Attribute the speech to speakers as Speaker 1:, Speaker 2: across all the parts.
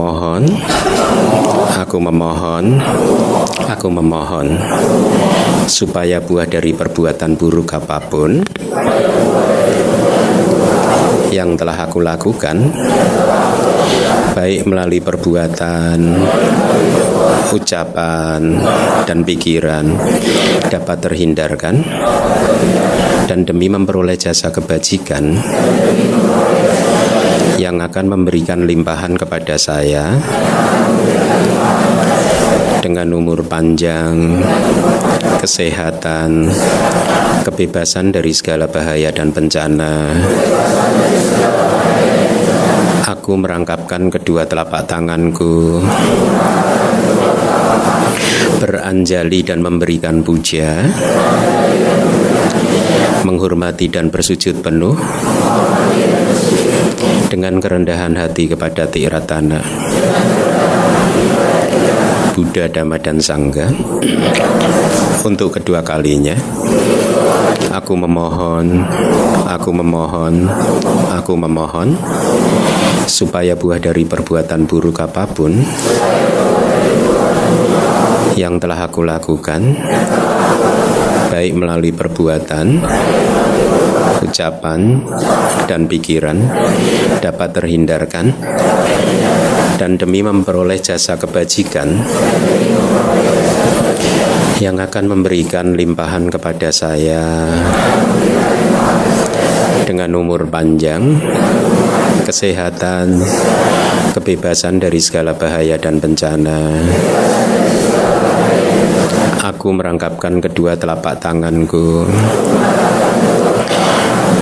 Speaker 1: memohon, aku memohon, aku memohon supaya buah dari perbuatan buruk apa pun yang telah aku lakukan, baik melalui perbuatan, ucapan, dan pikiran, dapat terhindarkan, dan demi memperoleh jasa kebajikan yang akan memberikan limpahan kepada saya dengan umur panjang, kesehatan, kebebasan dari segala bahaya dan bencana. Aku merangkapkan kedua telapak tanganku, beranjali dan memberikan puja, menghormati dan bersujud penuh dengan kerendahan hati kepada Tiratana. Buddha, Dhamma, dan Sangga untuk kedua kalinya aku memohon aku memohon aku memohon supaya buah dari perbuatan buruk apa pun yang telah aku lakukan baik melalui perbuatan ucapan, dan pikiran dapat terhindarkan dan demi memperoleh jasa kebajikan yang akan memberikan limpahan kepada saya dengan umur panjang, kesehatan, kebebasan dari segala bahaya dan bencana. Aku merangkapkan kedua telapak tanganku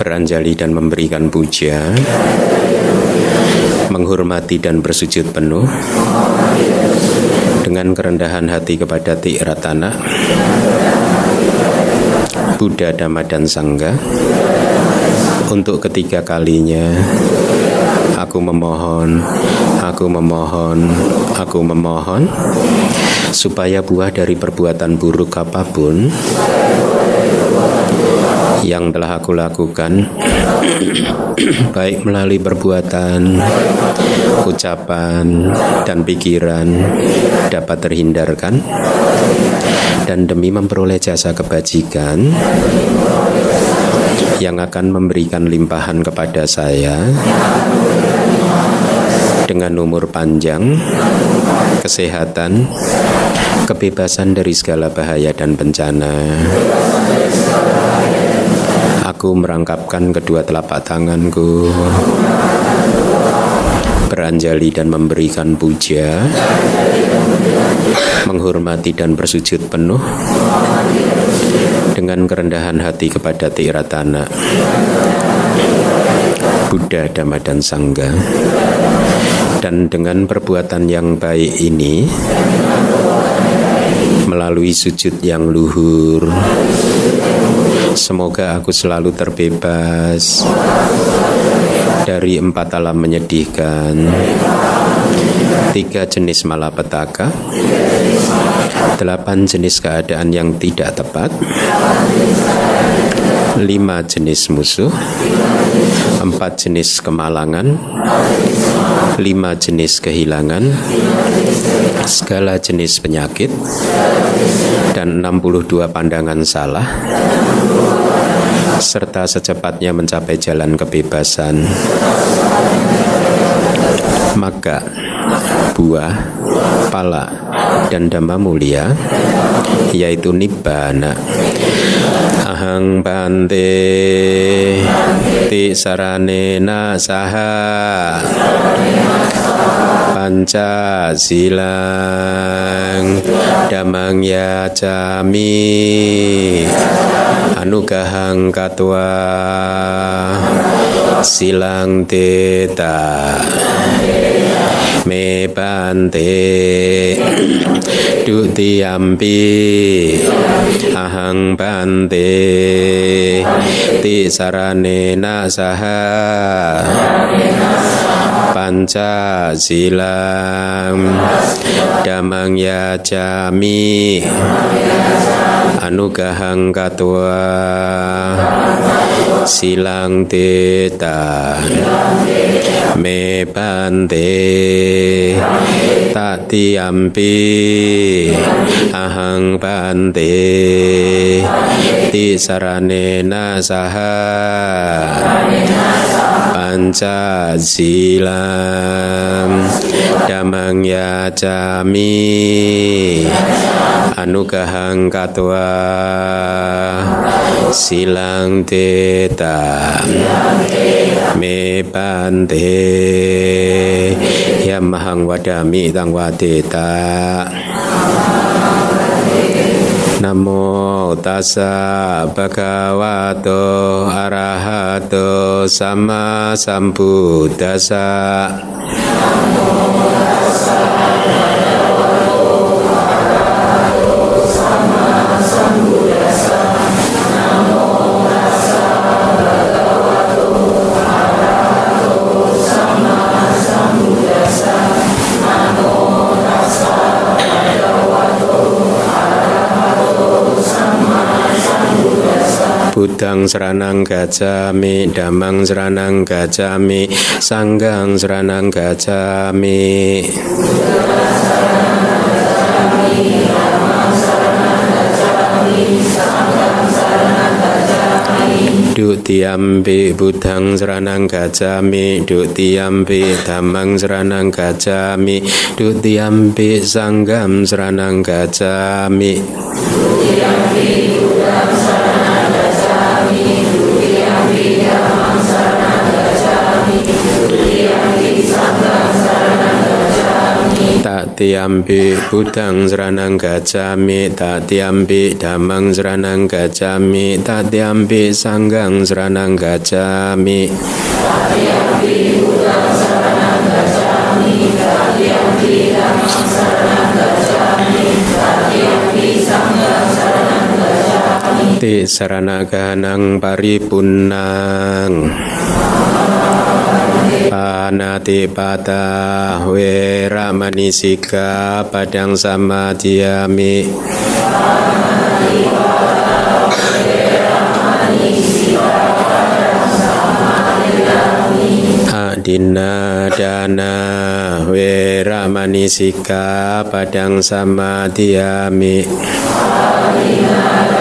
Speaker 1: beranjali dan memberikan puja, menghormati dan bersujud penuh dengan kerendahan hati kepada Tiratana, Buddha, Dhamma, dan Sangga. Untuk ketiga kalinya, aku memohon, aku memohon, aku memohon, supaya buah dari perbuatan buruk apa pun yang telah aku lakukan baik melalui perbuatan, ucapan, dan pikiran dapat terhindarkan dan demi memperoleh jasa kebajikan yang akan memberikan limpahan kepada saya dengan umur panjang, kesehatan, kebebasan dari segala bahaya dan bencana. Aku merangkapkan kedua telapak tanganku, beranjali dan memberikan puja, menghormati dan bersujud penuh. Dengan kerendahan hati kepada Tiratana, Buddha, Dhamma, dan Sangga. Dan dengan perbuatan yang baik ini, melalui sujud yang luhur, Semoga aku selalu terbebas dari empat alam menyedihkan, tiga jenis malapetaka, delapan jenis keadaan yang tidak tepat, lima jenis musuh, empat jenis kemalangan, lima jenis kehilangan, segala jenis penyakit, dan 62 pandangan salah, serta secepatnya mencapai jalan kebebasan. Maka buah, pala, dan dhamma mulia, yaitu nibbana, ahang bante ti saranena saha panca silang damang ya jami anugahang katwa silang teta. Me bante dutiyampi ahang bante ti saranena saha panca silam damang ya jami anugahang katwa silang teta me bante. Tatiampi ahang bante. Ti saranena silam damang ya jami anugahang katwa silang teta. Me bante yamahang wadami tang Namo tassa bhagavato arahato sama sambuddhassa. Namo tassa Budang seranang gajami Damang seranang gajami Sanggang seranang gajami. Duk tiampi budang seranang gajami Duk tiampi damang seranang gajami Duk tiampi sanggam seranang gajami Tak tiampi budang seranang gajami Tak tiampi damang seranang gajami Tak tiampi sanggang seranang gajami. Tak tiampi budang seranang gajami Tak tiampi damang seranang gajami Tak tiampi sanggang seranang gajami. Ti sarana ganang paripunang Panatipata Wera Manisika Padang Samadhyami. Adina Dana Wera Manisika Padang Samadhyami. Adina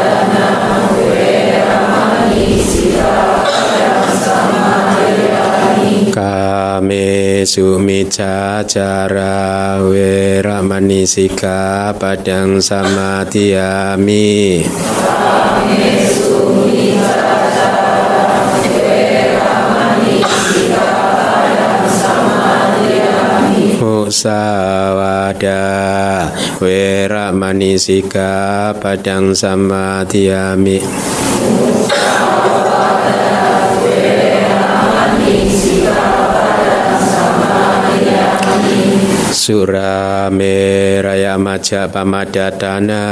Speaker 1: kami sumi cacara we ramanisika padang sama tiami. Sawada Wera Manisika Padang Samadhyami Sawada Kame sumica cara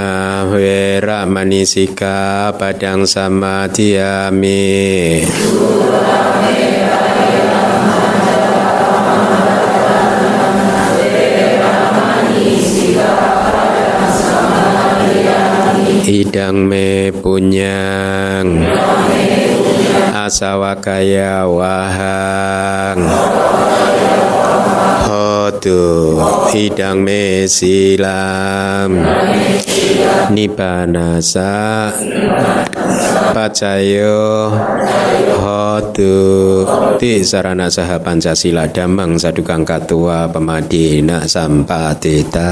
Speaker 1: wera manisika padang samadhyami Kame sumica cara wera manisika padang samadhyami Musawada wera manisika padang samadhyami Surame raya maja pamadatana wera manisika padang Surame raya Idang me punyang. Asawakaya wahang Hotu Idang me silam. Nibanasa Pacayo Hotu Ti sarana saha Pancasila Damang sadukang katua pemadina sampatita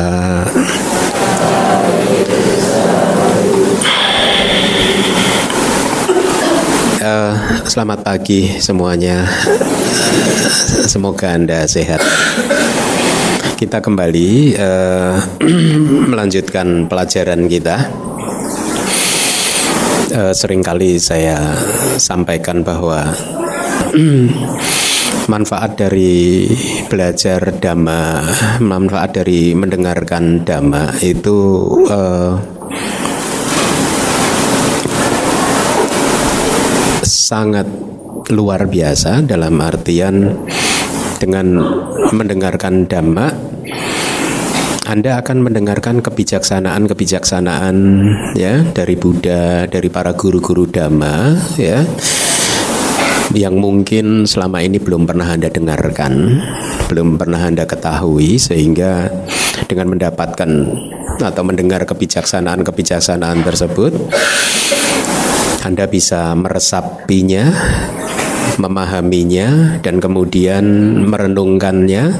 Speaker 1: Uh, selamat pagi semuanya. Semoga Anda sehat. Kita kembali uh, melanjutkan pelajaran kita. Uh, sering kali saya sampaikan bahwa manfaat dari belajar dhamma, manfaat dari mendengarkan dhamma itu uh, sangat luar biasa dalam artian dengan mendengarkan dhamma anda akan mendengarkan kebijaksanaan-kebijaksanaan ya dari Buddha, dari para guru-guru dhamma ya yang mungkin selama ini belum pernah Anda dengarkan, belum pernah Anda ketahui sehingga dengan mendapatkan atau mendengar kebijaksanaan-kebijaksanaan tersebut Anda bisa meresapinya, memahaminya dan kemudian merenungkannya.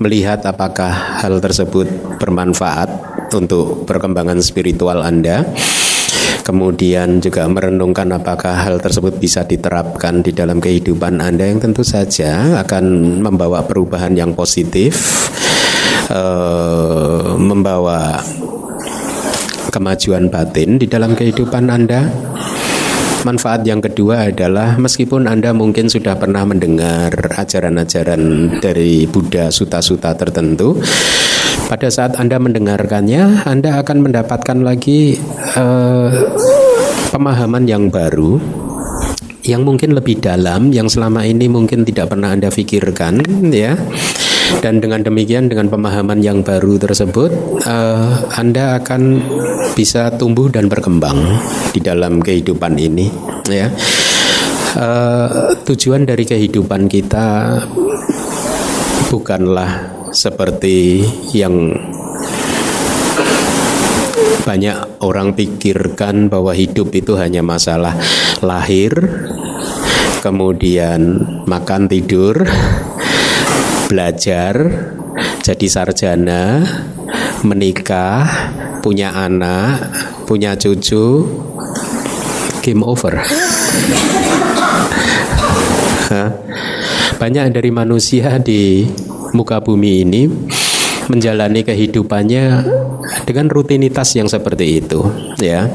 Speaker 1: Melihat apakah hal tersebut bermanfaat untuk perkembangan spiritual Anda. Kemudian juga merenungkan apakah hal tersebut bisa diterapkan di dalam kehidupan Anda yang tentu saja akan membawa perubahan yang positif, uh, membawa kemajuan batin di dalam kehidupan Anda. Manfaat yang kedua adalah meskipun Anda mungkin sudah pernah mendengar ajaran-ajaran dari Buddha suta-suta tertentu, pada saat Anda mendengarkannya, Anda akan mendapatkan lagi uh, pemahaman yang baru yang mungkin lebih dalam yang selama ini mungkin tidak pernah Anda pikirkan ya. Dan dengan demikian dengan pemahaman yang baru tersebut uh, Anda akan bisa tumbuh dan berkembang di dalam kehidupan ini ya. Uh, tujuan dari kehidupan kita bukanlah seperti yang banyak orang pikirkan bahwa hidup itu hanya masalah lahir, kemudian makan tidur, belajar, jadi sarjana, menikah, punya anak, punya cucu, game over. Banyak dari manusia di muka bumi ini menjalani kehidupannya dengan rutinitas yang seperti itu ya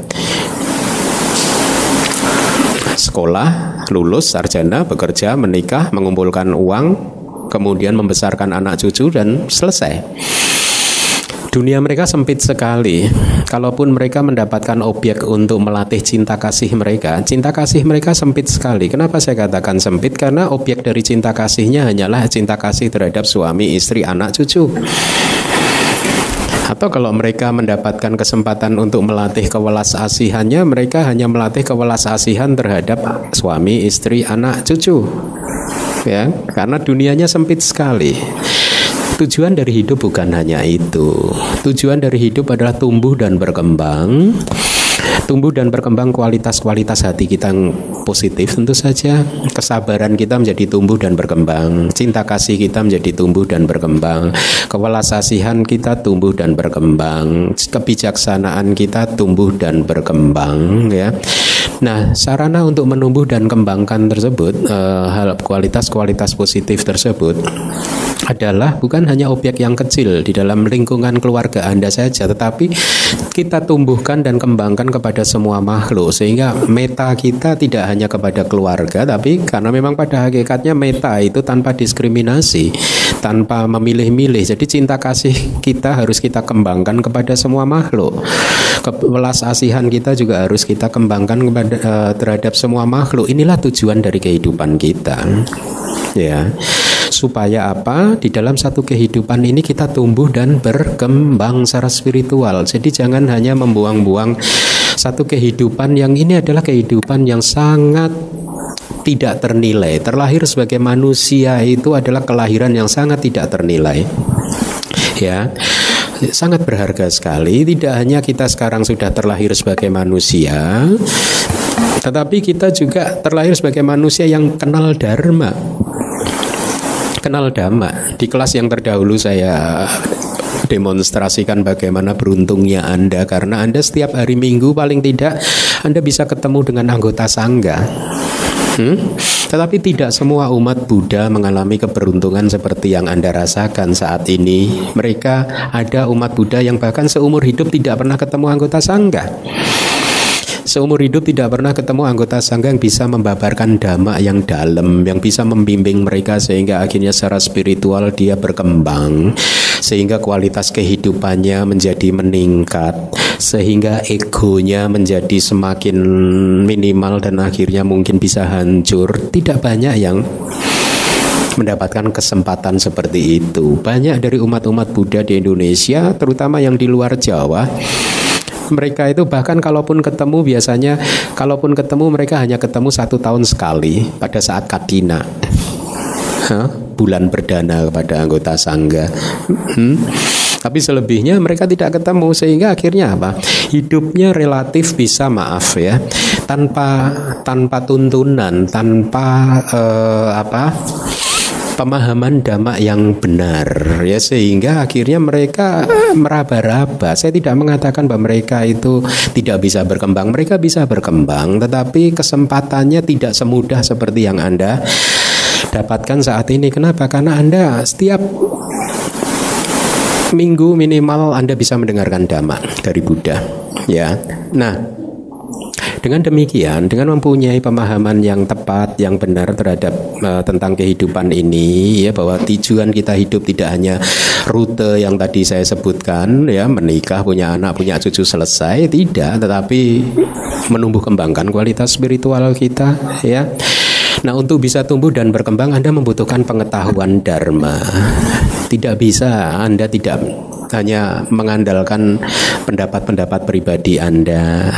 Speaker 1: sekolah lulus sarjana bekerja menikah mengumpulkan uang kemudian membesarkan anak cucu dan selesai Dunia mereka sempit sekali. Kalaupun mereka mendapatkan objek untuk melatih cinta kasih mereka, cinta kasih mereka sempit sekali. Kenapa saya katakan sempit? Karena objek dari cinta kasihnya hanyalah cinta kasih terhadap suami, istri, anak, cucu. Atau kalau mereka mendapatkan kesempatan untuk melatih kewelas asihannya, mereka hanya melatih kewelas asihan terhadap suami, istri, anak, cucu. Ya, karena dunianya sempit sekali. Tujuan dari hidup bukan hanya itu. Tujuan dari hidup adalah tumbuh dan berkembang. Tumbuh dan berkembang kualitas-kualitas hati kita yang positif tentu saja. Kesabaran kita menjadi tumbuh dan berkembang. Cinta kasih kita menjadi tumbuh dan berkembang. Kewelasasihan kita tumbuh dan berkembang. Kebijaksanaan kita tumbuh dan berkembang ya. Nah, sarana untuk menumbuh dan kembangkan tersebut, uh, hal kualitas-kualitas positif tersebut adalah bukan hanya objek yang kecil di dalam lingkungan keluarga Anda saja, tetapi kita tumbuhkan dan kembangkan kepada semua makhluk sehingga meta kita tidak hanya kepada keluarga, tapi karena memang pada hakikatnya meta itu tanpa diskriminasi, tanpa memilih-milih. Jadi cinta kasih kita harus kita kembangkan kepada semua makhluk. Kebelas asihan kita juga harus kita kembangkan kepada uh, terhadap semua makhluk. Inilah tujuan dari kehidupan kita. Ya supaya apa? Di dalam satu kehidupan ini kita tumbuh dan berkembang secara spiritual. Jadi jangan hanya membuang-buang satu kehidupan yang ini adalah kehidupan yang sangat tidak ternilai. Terlahir sebagai manusia itu adalah kelahiran yang sangat tidak ternilai. Ya sangat berharga sekali. Tidak hanya kita sekarang sudah terlahir sebagai manusia, tetapi kita juga terlahir sebagai manusia yang kenal dharma kenal dhamma. Di kelas yang terdahulu saya demonstrasikan bagaimana beruntungnya Anda karena Anda setiap hari Minggu paling tidak Anda bisa ketemu dengan anggota sangga. Hmm? Tetapi tidak semua umat Buddha mengalami keberuntungan seperti yang Anda rasakan saat ini. Mereka ada umat Buddha yang bahkan seumur hidup tidak pernah ketemu anggota sangga. Seumur hidup tidak pernah ketemu anggota sangga yang bisa membabarkan dhamma yang dalam, yang bisa membimbing mereka sehingga akhirnya secara spiritual dia berkembang, sehingga kualitas kehidupannya menjadi meningkat, sehingga egonya menjadi semakin minimal dan akhirnya mungkin bisa hancur. Tidak banyak yang mendapatkan kesempatan seperti itu. Banyak dari umat-umat Buddha di Indonesia, terutama yang di luar Jawa, Mereka itu bahkan kalaupun ketemu biasanya, kalaupun ketemu mereka hanya ketemu satu tahun sekali pada saat kadina. Hah? bulan perdana kepada anggota sangga. Hmm. Tapi selebihnya mereka tidak ketemu sehingga akhirnya apa? Hidupnya relatif bisa maaf ya, tanpa tanpa tuntunan, tanpa uh, apa? Pemahaman dhamma yang benar ya sehingga akhirnya mereka meraba-raba. Saya tidak mengatakan bahwa mereka itu tidak bisa berkembang. Mereka bisa berkembang tetapi kesempatannya tidak semudah seperti yang Anda dapatkan saat ini. Kenapa? Karena Anda setiap minggu minimal Anda bisa mendengarkan dhamma dari Buddha. Ya. Nah, dengan demikian, dengan mempunyai pemahaman yang tepat, yang benar terhadap uh, tentang kehidupan ini, ya bahwa tujuan kita hidup tidak hanya rute yang tadi saya sebutkan, ya menikah, punya anak, punya cucu selesai, tidak, tetapi menumbuh kembangkan kualitas spiritual kita, ya. Nah, untuk bisa tumbuh dan berkembang, Anda membutuhkan pengetahuan dharma. Tidak bisa Anda tidak hanya mengandalkan pendapat-pendapat pribadi Anda.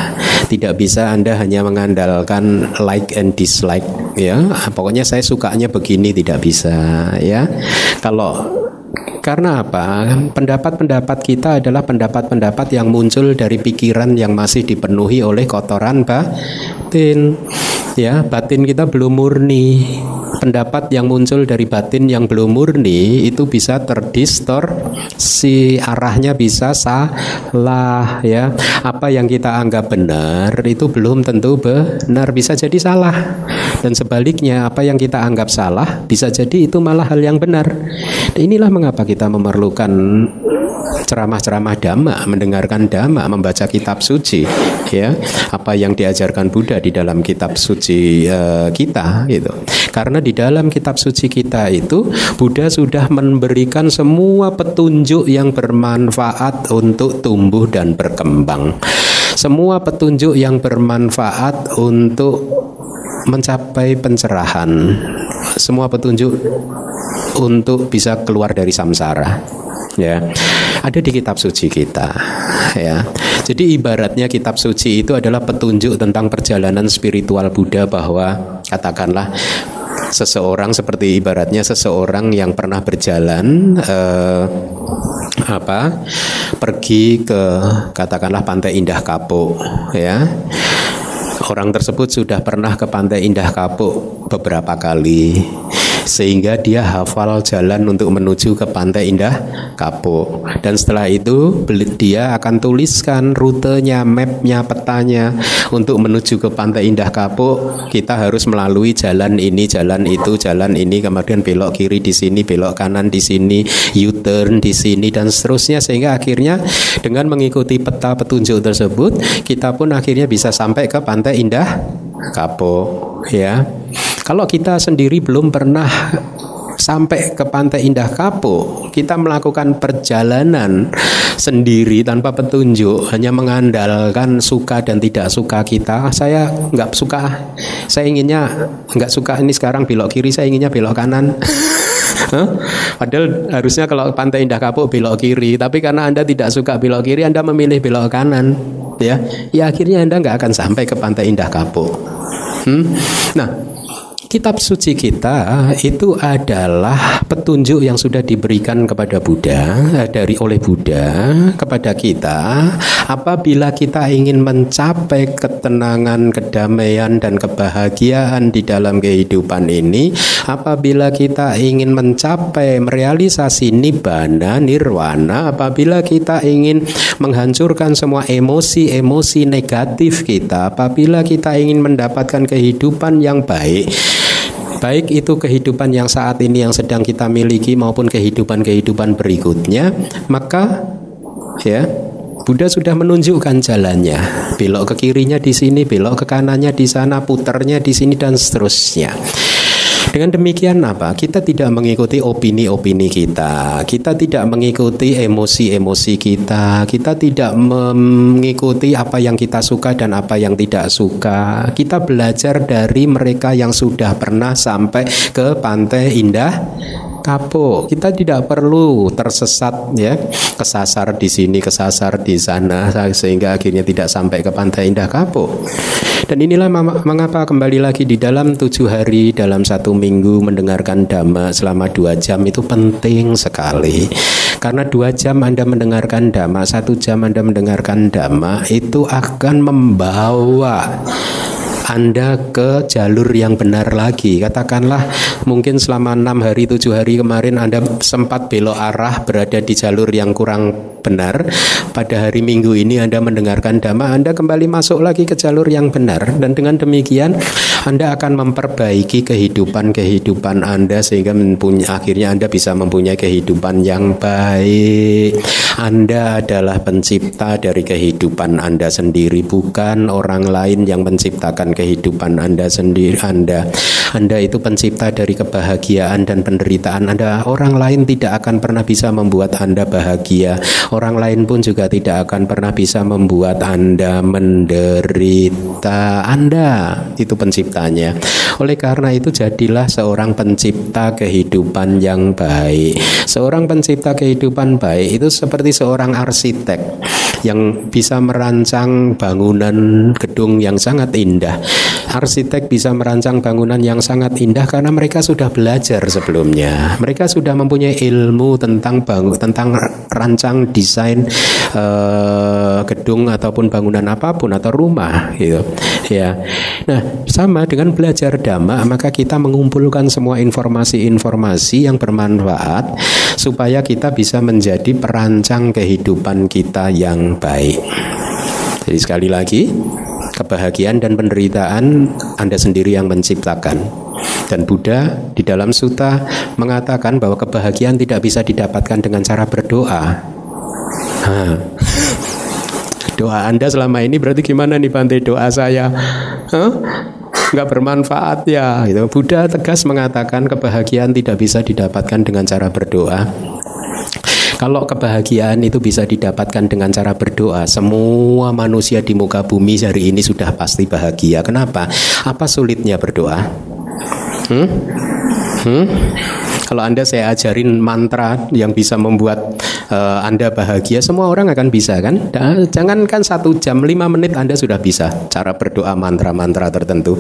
Speaker 1: Tidak bisa Anda hanya mengandalkan like and dislike ya. Pokoknya saya sukanya begini tidak bisa ya. Kalau karena apa? Pendapat-pendapat kita adalah pendapat-pendapat yang muncul dari pikiran yang masih dipenuhi oleh kotoran batin. Ya, batin kita belum murni. Pendapat yang muncul dari batin yang belum murni itu bisa terdistorsi. Arahnya bisa salah ya. Apa yang kita anggap benar itu belum tentu benar. Bisa jadi salah dan sebaliknya apa yang kita anggap salah bisa jadi itu malah hal yang benar inilah mengapa kita memerlukan ceramah-ceramah dhamma, mendengarkan dhamma, membaca kitab suci, ya, apa yang diajarkan Buddha di dalam kitab suci uh, kita, gitu. Karena di dalam kitab suci kita itu Buddha sudah memberikan semua petunjuk yang bermanfaat untuk tumbuh dan berkembang. Semua petunjuk yang bermanfaat untuk mencapai pencerahan. Semua petunjuk untuk bisa keluar dari samsara ya. Ada di kitab suci kita ya. Jadi ibaratnya kitab suci itu adalah petunjuk tentang perjalanan spiritual Buddha bahwa katakanlah seseorang seperti ibaratnya seseorang yang pernah berjalan eh, apa pergi ke katakanlah pantai Indah Kapuk ya orang tersebut sudah pernah ke pantai Indah Kapuk beberapa kali sehingga dia hafal jalan untuk menuju ke Pantai Indah Kapuk. Dan setelah itu dia akan tuliskan rutenya, mapnya, petanya untuk menuju ke Pantai Indah Kapuk. Kita harus melalui jalan ini, jalan itu, jalan ini, kemudian belok kiri di sini, belok kanan di sini, U-turn di sini dan seterusnya sehingga akhirnya dengan mengikuti peta petunjuk tersebut kita pun akhirnya bisa sampai ke Pantai Indah Kapuk ya. Kalau kita sendiri belum pernah sampai ke Pantai Indah Kapuk, kita melakukan perjalanan sendiri tanpa petunjuk, hanya mengandalkan suka dan tidak suka kita. Saya nggak suka, saya inginnya nggak suka ini sekarang belok kiri, saya inginnya belok kanan. Padahal harusnya kalau Pantai Indah Kapuk belok kiri, tapi karena anda tidak suka belok kiri, anda memilih belok kanan, ya, ya akhirnya anda nggak akan sampai ke Pantai Indah Kapuk. Hmm? Nah, Kitab suci kita itu adalah petunjuk yang sudah diberikan kepada Buddha eh, dari oleh Buddha kepada kita. Apabila kita ingin mencapai ketenangan, kedamaian dan kebahagiaan di dalam kehidupan ini, apabila kita ingin mencapai merealisasi nibbana, nirwana, apabila kita ingin menghancurkan semua emosi-emosi negatif kita, apabila kita ingin mendapatkan kehidupan yang baik, baik itu kehidupan yang saat ini yang sedang kita miliki maupun kehidupan-kehidupan berikutnya, maka ya Buddha sudah menunjukkan jalannya. Belok ke kirinya di sini, belok ke kanannya di sana, puternya di sini dan seterusnya. Dengan demikian apa? Kita tidak mengikuti opini-opini kita. Kita tidak mengikuti emosi-emosi kita. Kita tidak mengikuti apa yang kita suka dan apa yang tidak suka. Kita belajar dari mereka yang sudah pernah sampai ke pantai indah kapok. Kita tidak perlu tersesat ya, kesasar di sini, kesasar di sana sehingga akhirnya tidak sampai ke pantai indah kapok. Dan inilah mengapa kembali lagi di dalam tujuh hari dalam satu minggu mendengarkan dhamma selama dua jam itu penting sekali. Karena dua jam Anda mendengarkan dhamma, satu jam Anda mendengarkan dhamma itu akan membawa anda ke jalur yang benar lagi. Katakanlah mungkin selama enam hari, tujuh hari kemarin Anda sempat belok arah berada di jalur yang kurang benar. Pada hari Minggu ini Anda mendengarkan dhamma, Anda kembali masuk lagi ke jalur yang benar. Dan dengan demikian Anda akan memperbaiki kehidupan-kehidupan Anda sehingga mempunyai, akhirnya Anda bisa mempunyai kehidupan yang baik. Anda adalah pencipta dari kehidupan Anda sendiri, bukan orang lain yang menciptakan kehidupan Anda sendiri. Anda Anda itu pencipta dari kebahagiaan dan penderitaan. Anda orang lain tidak akan pernah bisa membuat Anda bahagia. Orang lain pun juga tidak akan pernah bisa membuat Anda menderita. Anda itu penciptanya. Oleh karena itu jadilah seorang pencipta kehidupan yang baik. Seorang pencipta kehidupan baik itu seperti seorang arsitek yang bisa merancang bangunan gedung yang sangat indah arsitek bisa merancang bangunan yang sangat indah karena mereka sudah belajar sebelumnya. Mereka sudah mempunyai ilmu tentang bangun, tentang rancang desain uh, gedung ataupun bangunan apa pun atau rumah gitu. Ya. Nah, sama dengan belajar dhamma, maka kita mengumpulkan semua informasi-informasi yang bermanfaat supaya kita bisa menjadi perancang kehidupan kita yang baik. Jadi sekali lagi, kebahagiaan dan penderitaan Anda sendiri yang menciptakan. Dan Buddha di dalam suta mengatakan bahwa kebahagiaan tidak bisa didapatkan dengan cara berdoa. Hah. Doa Anda selama ini berarti gimana nih Bante doa saya? Huh? nggak bermanfaat ya gitu. Buddha tegas mengatakan kebahagiaan tidak bisa didapatkan dengan cara berdoa kalau kebahagiaan itu bisa didapatkan dengan cara berdoa, semua manusia di muka bumi hari ini sudah pasti bahagia. Kenapa? Apa sulitnya berdoa? Hmm? Hmm? Kalau Anda saya ajarin mantra yang bisa membuat uh, Anda bahagia, semua orang akan bisa kan? Jangankan satu jam, lima menit Anda sudah bisa cara berdoa mantra-mantra tertentu.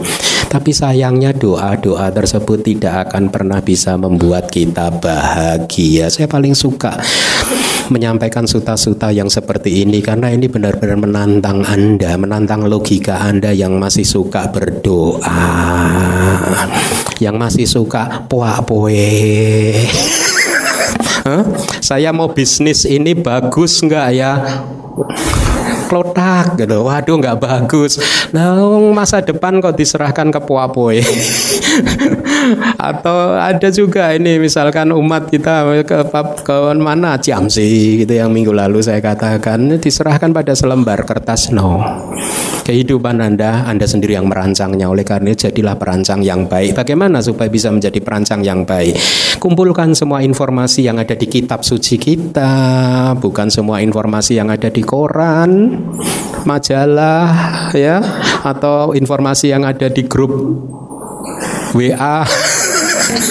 Speaker 1: Tapi sayangnya doa-doa tersebut tidak akan pernah bisa membuat kita bahagia. Saya paling suka menyampaikan suta-suta yang seperti ini karena ini benar-benar menantang Anda, menantang logika Anda yang masih suka berdoa, yang masih suka poa-poe. huh? Saya mau bisnis ini bagus nggak ya? Klotak gitu. Waduh nggak bagus. Nah masa depan kok diserahkan ke puapoi. Atau ada juga ini misalkan umat kita ke, ke mana Ciamsi gitu yang minggu lalu saya katakan diserahkan pada selembar kertas no. Kehidupan Anda, Anda sendiri yang merancangnya. Oleh karena jadilah perancang yang baik. Bagaimana supaya bisa menjadi perancang yang baik? Kumpulkan semua informasi yang ada di kitab suci kita, bukan semua informasi yang ada di koran, majalah ya atau informasi yang ada di grup WA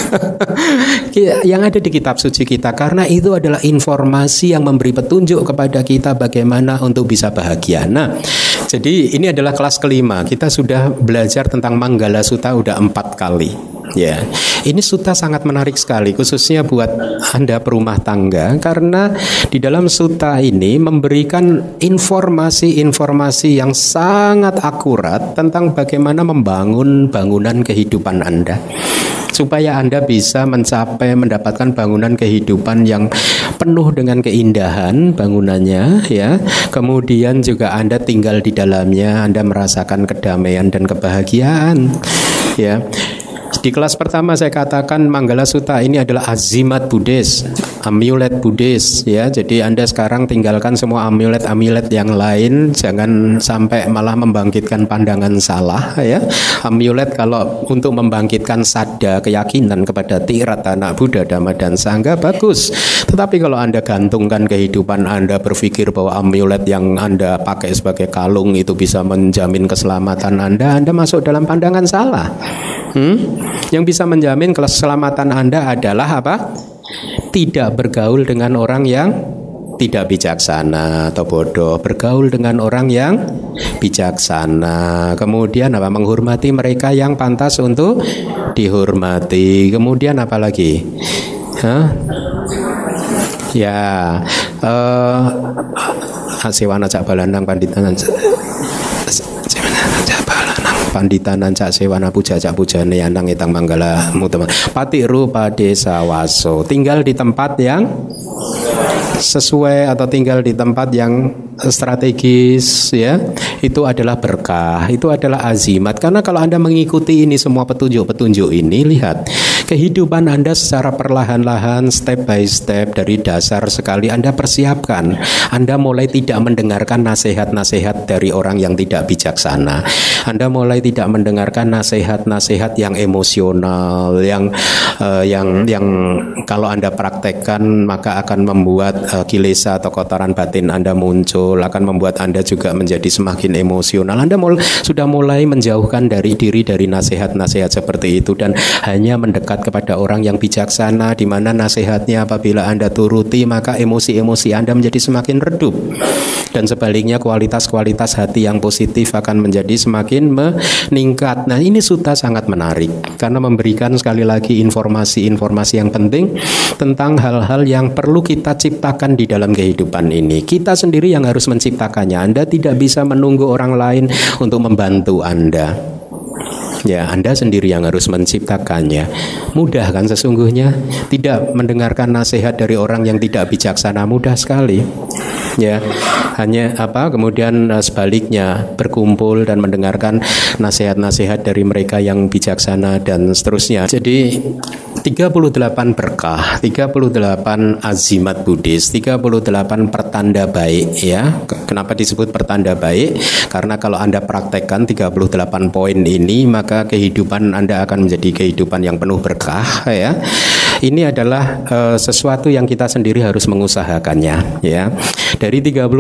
Speaker 1: yang ada di kitab suci kita karena itu adalah informasi yang memberi petunjuk kepada kita bagaimana untuk bisa bahagia. Nah, jadi ini adalah kelas kelima. Kita sudah belajar tentang Manggala Sutta udah empat kali. Ya, ini suta sangat menarik sekali, khususnya buat anda perumah tangga, karena di dalam suta ini memberikan informasi-informasi yang sangat akurat tentang bagaimana membangun bangunan kehidupan anda supaya Anda bisa mencapai mendapatkan bangunan kehidupan yang penuh dengan keindahan bangunannya ya. Kemudian juga Anda tinggal di dalamnya, Anda merasakan kedamaian dan kebahagiaan ya. Di kelas pertama saya katakan Manggala Sutta ini adalah azimat Buddhis, amulet Buddhis ya. Jadi Anda sekarang tinggalkan semua amulet-amulet yang lain, jangan sampai malah membangkitkan pandangan salah ya. Amulet kalau untuk membangkitkan sada keyakinan kepada tirat anak Buddha, Dhamma dan Sangha bagus. Tetapi kalau Anda gantungkan kehidupan Anda berpikir bahwa amulet yang Anda pakai sebagai kalung itu bisa menjamin keselamatan Anda, Anda masuk dalam pandangan salah. Hmm? Yang bisa menjamin keselamatan Anda adalah apa? tidak bergaul dengan orang yang tidak bijaksana atau bodoh, bergaul dengan orang yang bijaksana. Kemudian apa? Menghormati mereka yang pantas untuk dihormati. Kemudian apa lagi? Hah? Ya, uh, Asewana Cak Balandang Panditan pandita nancak sewana puja cak pujane anang itang manggala mutama pati rupa desa waso tinggal di tempat yang sesuai atau tinggal di tempat yang strategis ya. Itu adalah berkah itu adalah azimat. Karena kalau anda mengikuti ini semua petunjuk-petunjuk ini lihat kehidupan anda secara perlahan-lahan step by step dari dasar sekali anda persiapkan anda mulai tidak mendengarkan nasihat-nasihat dari orang yang tidak bijaksana anda mulai tidak mendengarkan nasihat-nasihat yang emosional yang uh, yang yang kalau anda praktekkan maka akan membuat uh, kilesa atau kotoran batin Anda muncul akan membuat Anda juga menjadi semakin emosional. Anda mul sudah mulai menjauhkan dari diri dari nasihat-nasihat seperti itu dan hanya mendekat kepada orang yang bijaksana di mana nasihatnya apabila Anda turuti maka emosi-emosi Anda menjadi semakin redup. Dan sebaliknya kualitas-kualitas hati yang positif akan menjadi semakin meningkat. Nah, ini sudah sangat menarik karena memberikan sekali lagi informasi-informasi yang penting tentang hal-hal yang perlu kita ciptakan di dalam kehidupan ini. Kita sendiri yang harus menciptakannya. Anda tidak bisa menunggu orang lain untuk membantu Anda. Ya, Anda sendiri yang harus menciptakannya. Mudah kan sesungguhnya? Tidak mendengarkan nasihat dari orang yang tidak bijaksana mudah sekali ya hanya apa kemudian uh, sebaliknya berkumpul dan mendengarkan nasihat-nasihat dari mereka yang bijaksana dan seterusnya jadi 38 berkah 38 azimat Buddhis 38 pertanda baik ya. Kenapa disebut pertanda baik? Karena kalau Anda praktekkan 38 poin ini maka kehidupan Anda akan menjadi kehidupan yang penuh berkah ya ini adalah uh, sesuatu yang kita sendiri harus mengusahakannya ya. Dari 38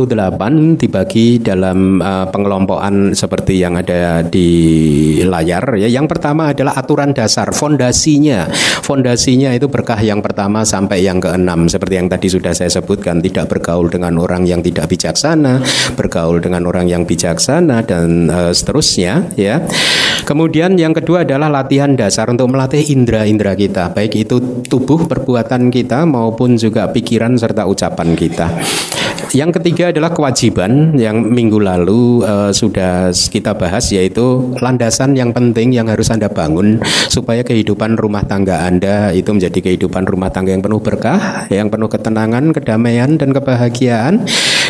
Speaker 1: dibagi dalam uh, pengelompokan seperti yang ada di layar ya. Yang pertama adalah aturan dasar, fondasinya. Fondasinya itu berkah yang pertama sampai yang keenam seperti yang tadi sudah saya sebutkan, tidak bergaul dengan orang yang tidak bijaksana, bergaul dengan orang yang bijaksana dan uh, seterusnya ya. Kemudian yang kedua adalah latihan dasar untuk melatih indera-indera kita, baik itu tubuh perbuatan kita maupun juga pikiran serta ucapan kita. Yang ketiga adalah kewajiban yang minggu lalu uh, sudah kita bahas yaitu landasan yang penting yang harus Anda bangun supaya kehidupan rumah tangga Anda itu menjadi kehidupan rumah tangga yang penuh berkah, yang penuh ketenangan, kedamaian dan kebahagiaan.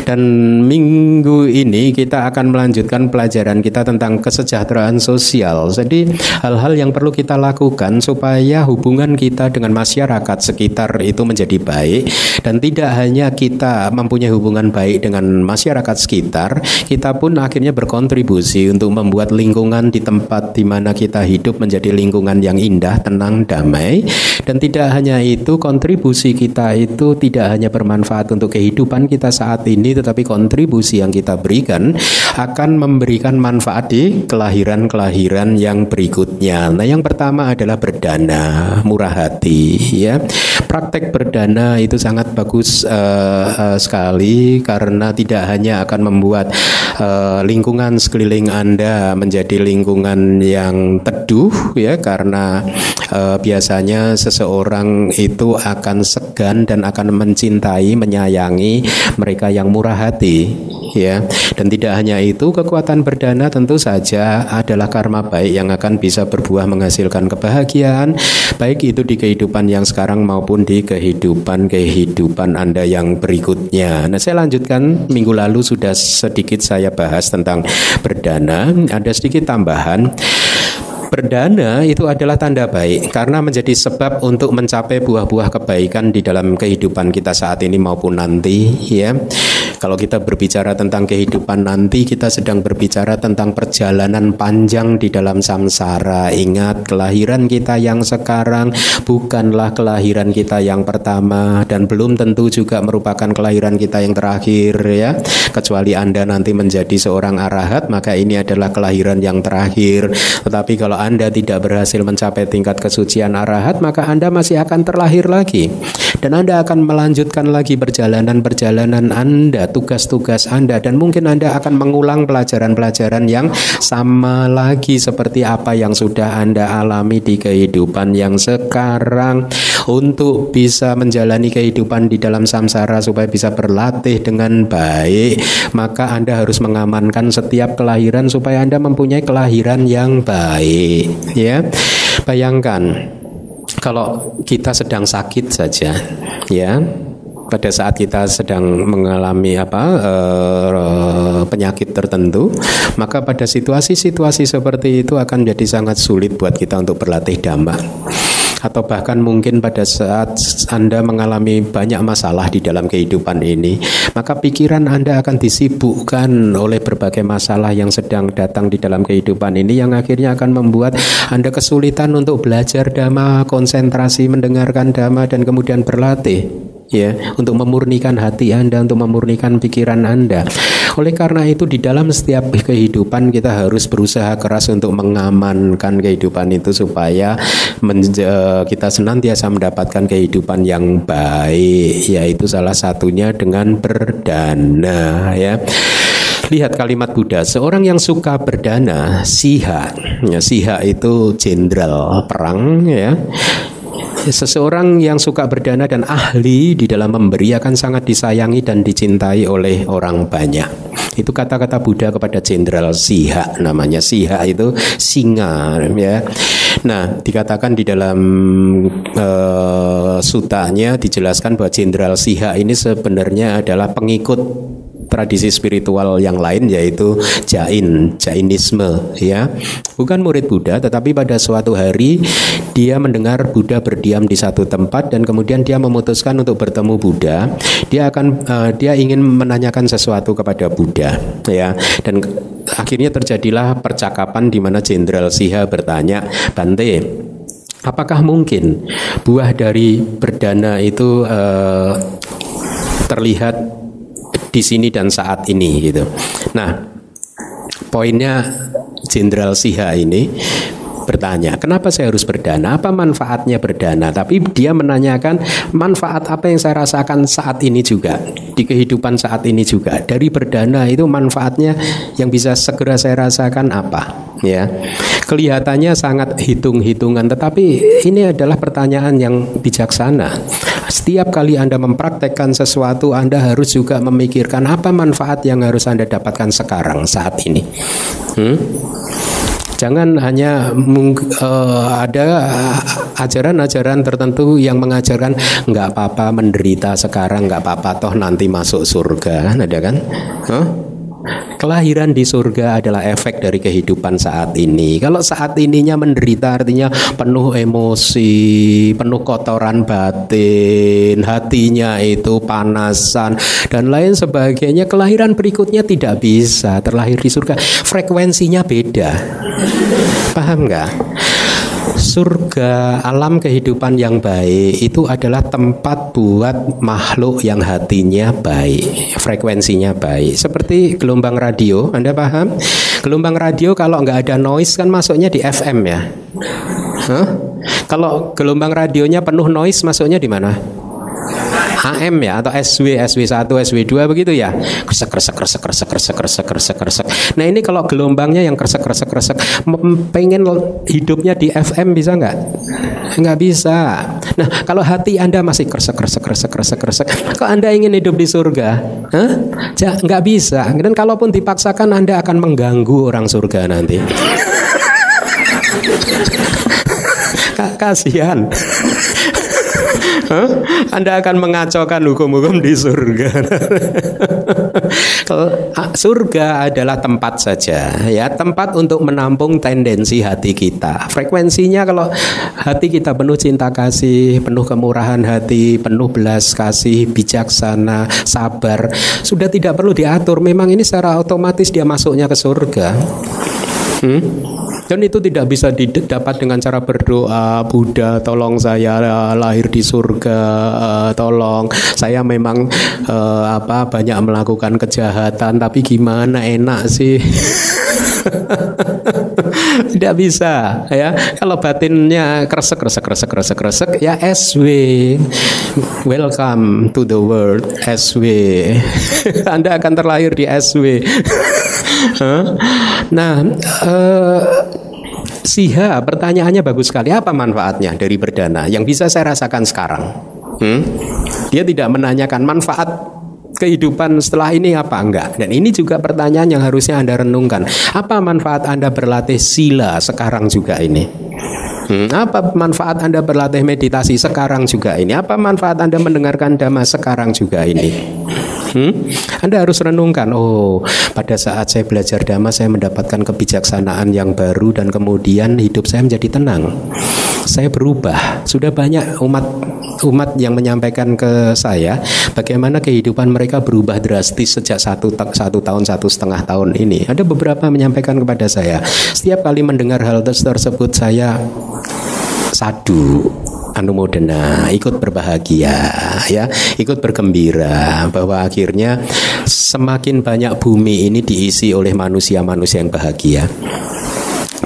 Speaker 1: Dan minggu ini kita akan melanjutkan pelajaran kita tentang kesejahteraan sosial. Jadi hal-hal yang perlu kita lakukan supaya hubungan kita dengan masyarakat sekitar itu menjadi baik dan tidak hanya kita mempunyai hubungan baik dengan masyarakat sekitar, kita pun akhirnya berkontribusi untuk membuat lingkungan di tempat di mana kita hidup menjadi lingkungan yang indah, tenang, damai dan tidak hanya itu kontribusi kita itu tidak hanya bermanfaat untuk kehidupan kita saat ini tetapi kontribusi yang kita berikan akan memberikan manfaat di kelahiran-kelahiran yang berikutnya. Nah, yang pertama adalah berdana, murah hati ya. Praktek berdana itu sangat bagus uh, uh, sekali karena tidak hanya akan membuat uh, lingkungan sekeliling Anda menjadi lingkungan yang teduh ya karena uh, biasanya seseorang itu akan segan dan akan mencintai, menyayangi mereka yang murah hati ya. Dan tidak hanya itu, kekuatan berdana tentu saja adalah karma baik yang akan bisa berbuah menghasilkan kebahagiaan baik itu di kehidupan yang sekarang maupun di kehidupan-kehidupan Anda yang berikutnya. Nah, saya lanjutkan minggu lalu sudah sedikit saya bahas tentang berdana, ada sedikit tambahan. Berdana itu adalah tanda baik karena menjadi sebab untuk mencapai buah-buah kebaikan di dalam kehidupan kita saat ini maupun nanti ya. Kalau kita berbicara tentang kehidupan nanti kita sedang berbicara tentang perjalanan panjang di dalam samsara. Ingat kelahiran kita yang sekarang bukanlah kelahiran kita yang pertama dan belum tentu juga merupakan kelahiran kita yang terakhir ya. Kecuali Anda nanti menjadi seorang arahat maka ini adalah kelahiran yang terakhir. Tetapi kalau anda tidak berhasil mencapai tingkat kesucian arahat, maka Anda masih akan terlahir lagi. Dan Anda akan melanjutkan lagi perjalanan-perjalanan Anda, tugas-tugas Anda. Dan mungkin Anda akan mengulang pelajaran-pelajaran yang sama lagi seperti apa yang sudah Anda alami di kehidupan yang sekarang. Untuk bisa menjalani kehidupan di dalam samsara supaya bisa berlatih dengan baik, maka Anda harus mengamankan setiap kelahiran supaya Anda mempunyai kelahiran yang baik, ya. Bayangkan kalau kita sedang sakit saja, ya, pada saat kita sedang mengalami apa uh, penyakit tertentu, maka pada situasi-situasi seperti itu akan jadi sangat sulit buat kita untuk berlatih dhamma atau bahkan mungkin pada saat Anda mengalami banyak masalah di dalam kehidupan ini, maka pikiran Anda akan disibukkan oleh berbagai masalah yang sedang datang di dalam kehidupan ini yang akhirnya akan membuat Anda kesulitan untuk belajar dhamma, konsentrasi mendengarkan dhamma dan kemudian berlatih ya untuk memurnikan hati Anda untuk memurnikan pikiran Anda. Oleh karena itu di dalam setiap kehidupan kita harus berusaha keras untuk mengamankan kehidupan itu supaya kita senantiasa mendapatkan kehidupan yang baik yaitu salah satunya dengan berdana ya. Lihat kalimat Buddha, seorang yang suka berdana, siha, ya, siha itu jenderal perang ya, Seseorang yang suka berdana dan ahli di dalam memberi akan sangat disayangi dan dicintai oleh orang banyak. Itu kata-kata Buddha kepada Jenderal Siha namanya. Siha itu singa ya. Nah, dikatakan di dalam uh, sutanya dijelaskan bahwa Jenderal Siha ini sebenarnya adalah pengikut tradisi spiritual yang lain yaitu Jain, Jainisme ya. Bukan murid Buddha tetapi pada suatu hari dia mendengar Buddha berdiam di satu tempat dan kemudian dia memutuskan untuk bertemu Buddha. Dia akan uh, dia ingin menanyakan sesuatu kepada Buddha ya. Dan akhirnya terjadilah percakapan di mana Jenderal Siha bertanya, "Bante, apakah mungkin buah dari berdana itu uh, terlihat di sini dan saat ini gitu. Nah, poinnya Jenderal Siha ini bertanya, kenapa saya harus berdana? Apa manfaatnya berdana? Tapi dia menanyakan manfaat apa yang saya rasakan saat ini juga di kehidupan saat ini juga. Dari berdana itu manfaatnya yang bisa segera saya rasakan apa? Ya, kelihatannya sangat hitung-hitungan, tetapi ini adalah pertanyaan yang bijaksana. Setiap kali Anda mempraktekkan sesuatu, Anda harus juga memikirkan apa manfaat yang harus Anda dapatkan sekarang saat ini. Hmm? Jangan hanya uh, ada ajaran-ajaran tertentu yang mengajarkan nggak apa-apa menderita sekarang, nggak apa-apa toh nanti masuk surga, ada kan? Huh? Kelahiran di surga adalah efek dari kehidupan saat ini. Kalau saat ininya menderita artinya penuh emosi, penuh kotoran batin, hatinya itu panasan dan lain sebagainya. Kelahiran berikutnya tidak bisa terlahir di surga. Frekuensinya beda. Paham nggak? Surga alam kehidupan yang baik itu adalah tempat buat makhluk yang hatinya baik, frekuensinya baik. Seperti gelombang radio, Anda paham? Gelombang radio kalau nggak ada noise kan masuknya di FM ya. Huh? Kalau gelombang radionya penuh noise masuknya di mana? AM ya atau SW, SW1, SW2 begitu ya. Kresek kresek kresek kresek kresek kresek kresek kresek. Nah, ini kalau gelombangnya yang kresek kresek kresek pengen hidupnya di FM bisa nggak? Nggak bisa. Nah, kalau hati Anda masih kresek kresek kresek kresek kresek, kok Anda ingin hidup di surga? Hah? Nggak bisa. Dan kalaupun dipaksakan Anda akan mengganggu orang surga nanti. Kasihan. Anda akan mengacaukan hukum-hukum di surga. surga adalah tempat saja, ya tempat untuk menampung tendensi hati kita. Frekuensinya kalau hati kita penuh cinta kasih, penuh kemurahan hati, penuh belas kasih, bijaksana, sabar, sudah tidak perlu diatur. Memang ini secara otomatis dia masuknya ke surga. Hmm? Dan itu tidak bisa didapat dengan cara berdoa, Buddha tolong saya eh, lahir di surga, uh, tolong saya memang uh, apa banyak melakukan kejahatan tapi gimana enak sih. Tidak bisa ya. Kalau batinnya kresek kresek kresek kresek kresek ya SW. Welcome to the world SW. Anda akan terlahir di SW. nah, uh, Siha, pertanyaannya bagus sekali. Apa manfaatnya dari berdana? Yang bisa saya rasakan sekarang. Hmm? Dia tidak menanyakan manfaat kehidupan setelah ini apa enggak? Dan ini juga pertanyaan yang harusnya Anda renungkan. Apa manfaat Anda berlatih sila sekarang juga ini? Hmm, apa manfaat Anda berlatih meditasi sekarang juga ini? Apa manfaat Anda mendengarkan dhamma sekarang juga ini? Hmm? Anda harus renungkan, oh, pada saat saya belajar dhamma saya mendapatkan kebijaksanaan yang baru dan kemudian hidup saya menjadi tenang. Saya berubah. Sudah banyak umat umat yang menyampaikan ke saya bagaimana kehidupan mereka berubah drastis sejak satu satu tahun satu setengah tahun ini. Ada beberapa menyampaikan kepada saya. Setiap kali mendengar hal tersebut saya sadu anumodana, ikut berbahagia ya, ikut bergembira bahwa akhirnya semakin banyak bumi ini diisi oleh manusia-manusia yang bahagia.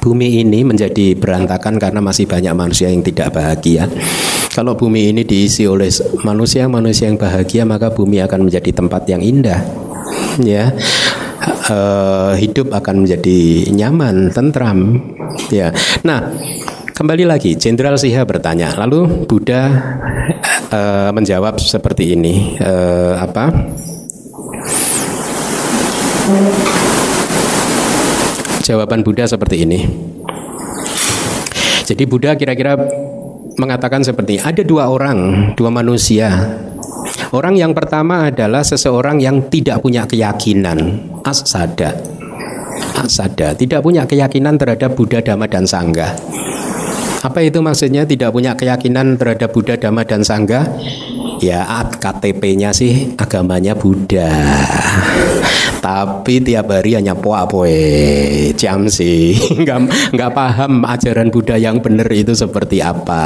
Speaker 1: Bumi ini menjadi berantakan karena masih banyak manusia yang tidak bahagia. Kalau bumi ini diisi oleh manusia-manusia yang bahagia, maka bumi akan menjadi tempat yang indah. Ya, uh, hidup akan menjadi nyaman, tentram. Ya, nah Kembali lagi, Jenderal Siha bertanya, lalu Buddha uh, menjawab seperti ini, uh, apa? Jawaban Buddha seperti ini. Jadi Buddha kira-kira mengatakan seperti ada dua orang, dua manusia. Orang yang pertama adalah seseorang yang tidak punya keyakinan, asada. Asada, tidak punya keyakinan terhadap Buddha, Dhamma dan Sangha. Apa itu maksudnya tidak punya keyakinan terhadap Buddha, Dhamma dan Sangha? Ya KTP-nya sih agamanya Buddha Tapi tiap hari hanya poa poe Jam sih. Nggak, nggak paham ajaran Buddha yang benar itu seperti apa.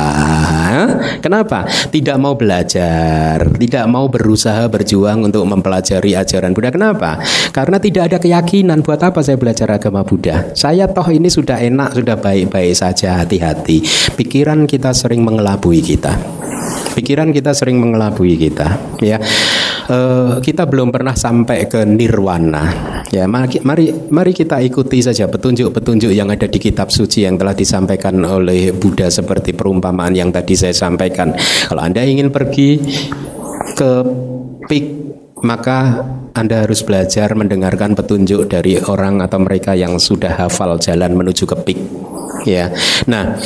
Speaker 1: Kenapa? Tidak mau belajar. Tidak mau berusaha berjuang untuk mempelajari ajaran Buddha. Kenapa? Karena tidak ada keyakinan Buat apa saya belajar agama Buddha. Saya toh ini sudah enak, sudah baik-baik saja Hati-hati. Pikiran kita sering mengelabui kita. Pikiran kita sering mengelabui kita, ya. Uh, kita belum pernah sampai ke nirwana. Ya, mari, mari kita ikuti saja petunjuk-petunjuk yang ada di kitab suci yang telah disampaikan oleh Buddha seperti perumpamaan yang tadi saya sampaikan. Kalau Anda ingin pergi ke pik maka Anda harus belajar mendengarkan petunjuk dari orang atau mereka yang sudah hafal jalan menuju ke pik. Ya. Nah,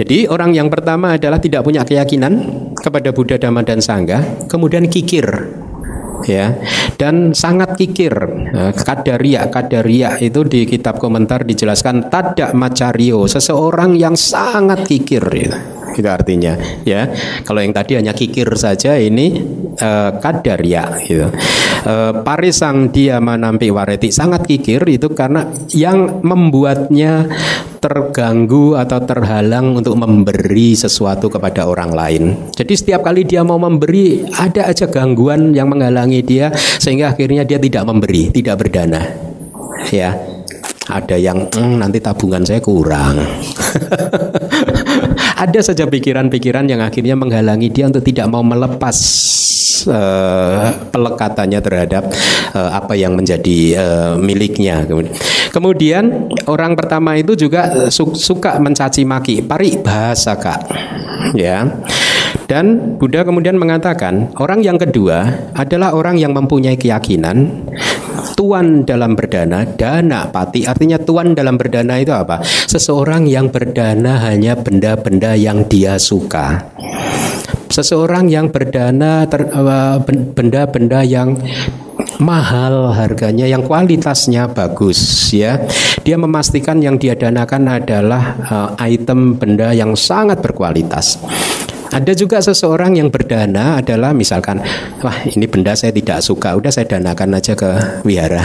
Speaker 1: jadi orang yang pertama adalah tidak punya keyakinan kepada Buddha, Dhamma dan Sangha, kemudian kikir ya dan sangat kikir. Nah, kadaria kadaria itu di kitab komentar dijelaskan tadak macario seseorang yang sangat kikir ya itu artinya ya kalau yang tadi hanya kikir saja ini uh, kadar ya gitu uh, parisang dia menampi wareti sangat kikir itu karena yang membuatnya terganggu atau terhalang untuk memberi sesuatu kepada orang lain. Jadi setiap kali dia mau memberi ada aja gangguan yang menghalangi dia sehingga akhirnya dia tidak memberi, tidak berdana. Ya. Ada yang mm, nanti tabungan saya kurang. ada saja pikiran-pikiran yang akhirnya menghalangi dia untuk tidak mau melepas uh, pelekatannya terhadap uh, apa yang menjadi uh, miliknya. Kemudian orang pertama itu juga su suka mencaci maki, pari bahasa kak, ya. Dan Buddha kemudian mengatakan orang yang kedua adalah orang yang mempunyai keyakinan tuan dalam berdana, dana pati artinya tuan dalam berdana itu apa? Seseorang yang berdana hanya benda-benda yang dia suka. Seseorang yang berdana eh, benda-benda yang mahal harganya yang kualitasnya bagus ya dia memastikan yang dia danakan adalah uh, item benda yang sangat berkualitas ada juga seseorang yang berdana adalah misalkan, wah ini benda saya tidak suka, udah saya danakan aja ke wihara.